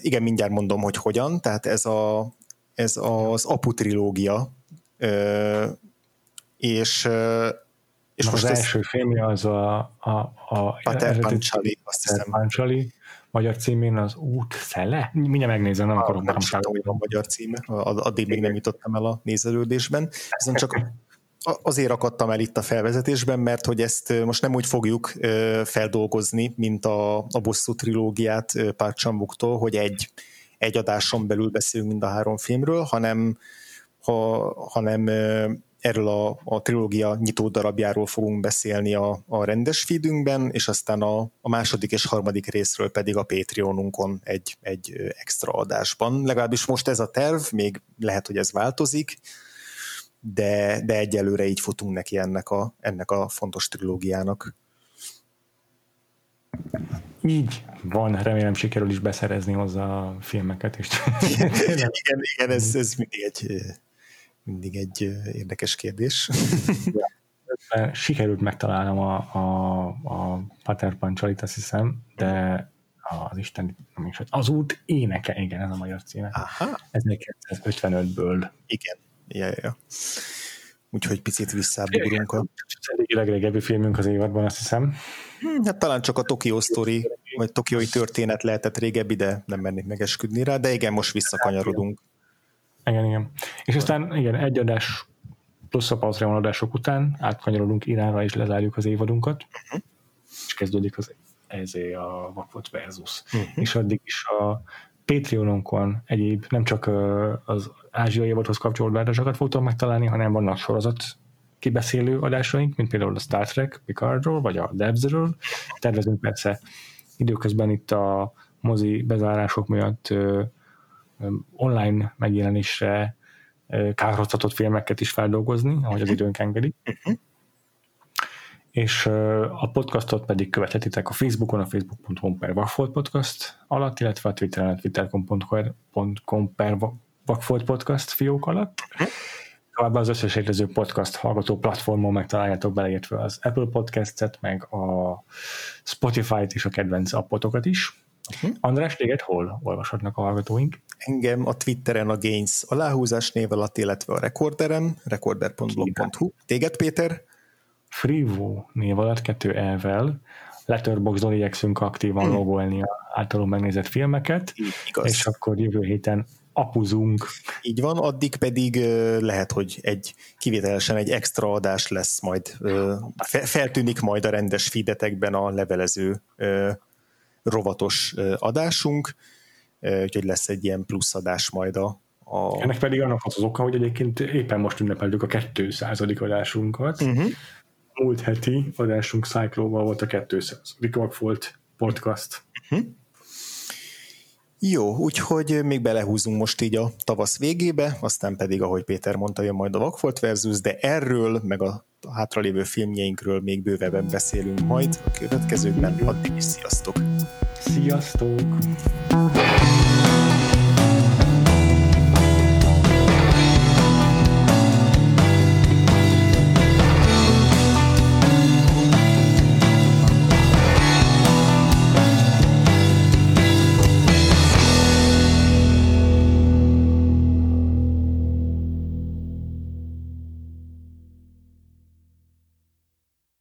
igen, mindjárt mondom, hogy hogyan. Tehát ez, a, ez az Apu trilógia, és és most az ez... első filmje az a, a, a Pater Panchali, azt hiszem. Panchali, magyar címén az út szele? Mindjárt megnézem, nem akarom nem tudom, a magyar címe, addig még nem jutottam el a nézelődésben. Ezen csak azért akadtam el itt a felvezetésben, mert hogy ezt most nem úgy fogjuk feldolgozni, mint a, a bosszú trilógiát Pár Csambuktól, hogy egy, egy adáson belül beszélünk mind a három filmről, hanem, ha, hanem erről a, a trilógia nyitó darabjáról fogunk beszélni a, a rendes feedünkben, és aztán a, a második és harmadik részről pedig a Patreonunkon egy, egy extra adásban. Legalábbis most ez a terv, még lehet, hogy ez változik, de, de egyelőre így futunk neki ennek a, ennek a fontos trilógiának. Így van, remélem sikerül is beszerezni hozzá a filmeket. És igen, igen, igen ez, ez mindig egy mindig egy érdekes kérdés. Sikerült megtalálnom a, a, a Pater Pancsalit, azt hiszem, de az Isten, az út éneke, igen, ez a magyar címe. Aha. Ez 1955-ből. Igen, ja, ja. Úgyhogy picit visszábugrunk a... Egyik legrégebbi filmünk az évadban, azt hiszem. Hm, hát talán csak a Tokyo Story, vagy Tokiói történet lehetett régebbi, de nem mennék megesküdni rá, de igen, most visszakanyarodunk. Igen, igen. És aztán igen, egy adás plusz a Patreon adások után átkanyarodunk Iránra és lezárjuk az évadunkat, uh-huh. és kezdődik az ezé a Vakfot versus. Uh-huh. És addig is a Patreonunkon egyéb, nem csak az ázsiai évadhoz kapcsolódó adásokat fogtok megtalálni, hanem vannak sorozat kibeszélő adásaink, mint például a Star Trek Picardról, vagy a Debsről. Tervezünk persze időközben itt a mozi bezárások miatt online megjelenésre kárhoztatott filmeket is feldolgozni, ahogy az időnk engedi. Uh-huh. És a podcastot pedig követhetitek a Facebookon, a facebook.com per Vagfolt Podcast alatt, illetve a Twitteren, a twitter.com per Vagfolt Podcast fiók alatt. Uh-huh. Továbbá az összes létező podcast hallgató platformon megtaláljátok beleértve az Apple Podcast-et, meg a Spotify-t és a kedvenc appotokat is. Uh-huh. András, téged hol olvashatnak a hallgatóink? Engem a Twitteren a Gains aláhúzás név alatt, illetve a Recorderem, recorder.blog.hu. Téged, Péter? Frivo név alatt, kettő elvel. Letterboxdon igyekszünk aktívan hmm. logolni a általunk megnézett filmeket, Igaz. és akkor jövő héten apuzunk. Így van, addig pedig lehet, hogy egy kivételesen egy extra adás lesz majd, feltűnik majd a rendes feedetekben a levelező rovatos adásunk, úgyhogy lesz egy ilyen plusz adás majd a, a... Ennek pedig annak az oka, hogy egyébként éppen most ünnepeltük a 200. adásunkat. Uh-huh. Múlt heti adásunk Cyclóval volt a 200. volt podcast. Uh-huh. Jó, úgyhogy még belehúzunk most így a tavasz végébe, aztán pedig, ahogy Péter mondta, jön majd a Vagfolt versus, de erről, meg a hátralévő filmjeinkről még bővebben beszélünk majd a következőkben. Addig is sziasztok! Sziasztok!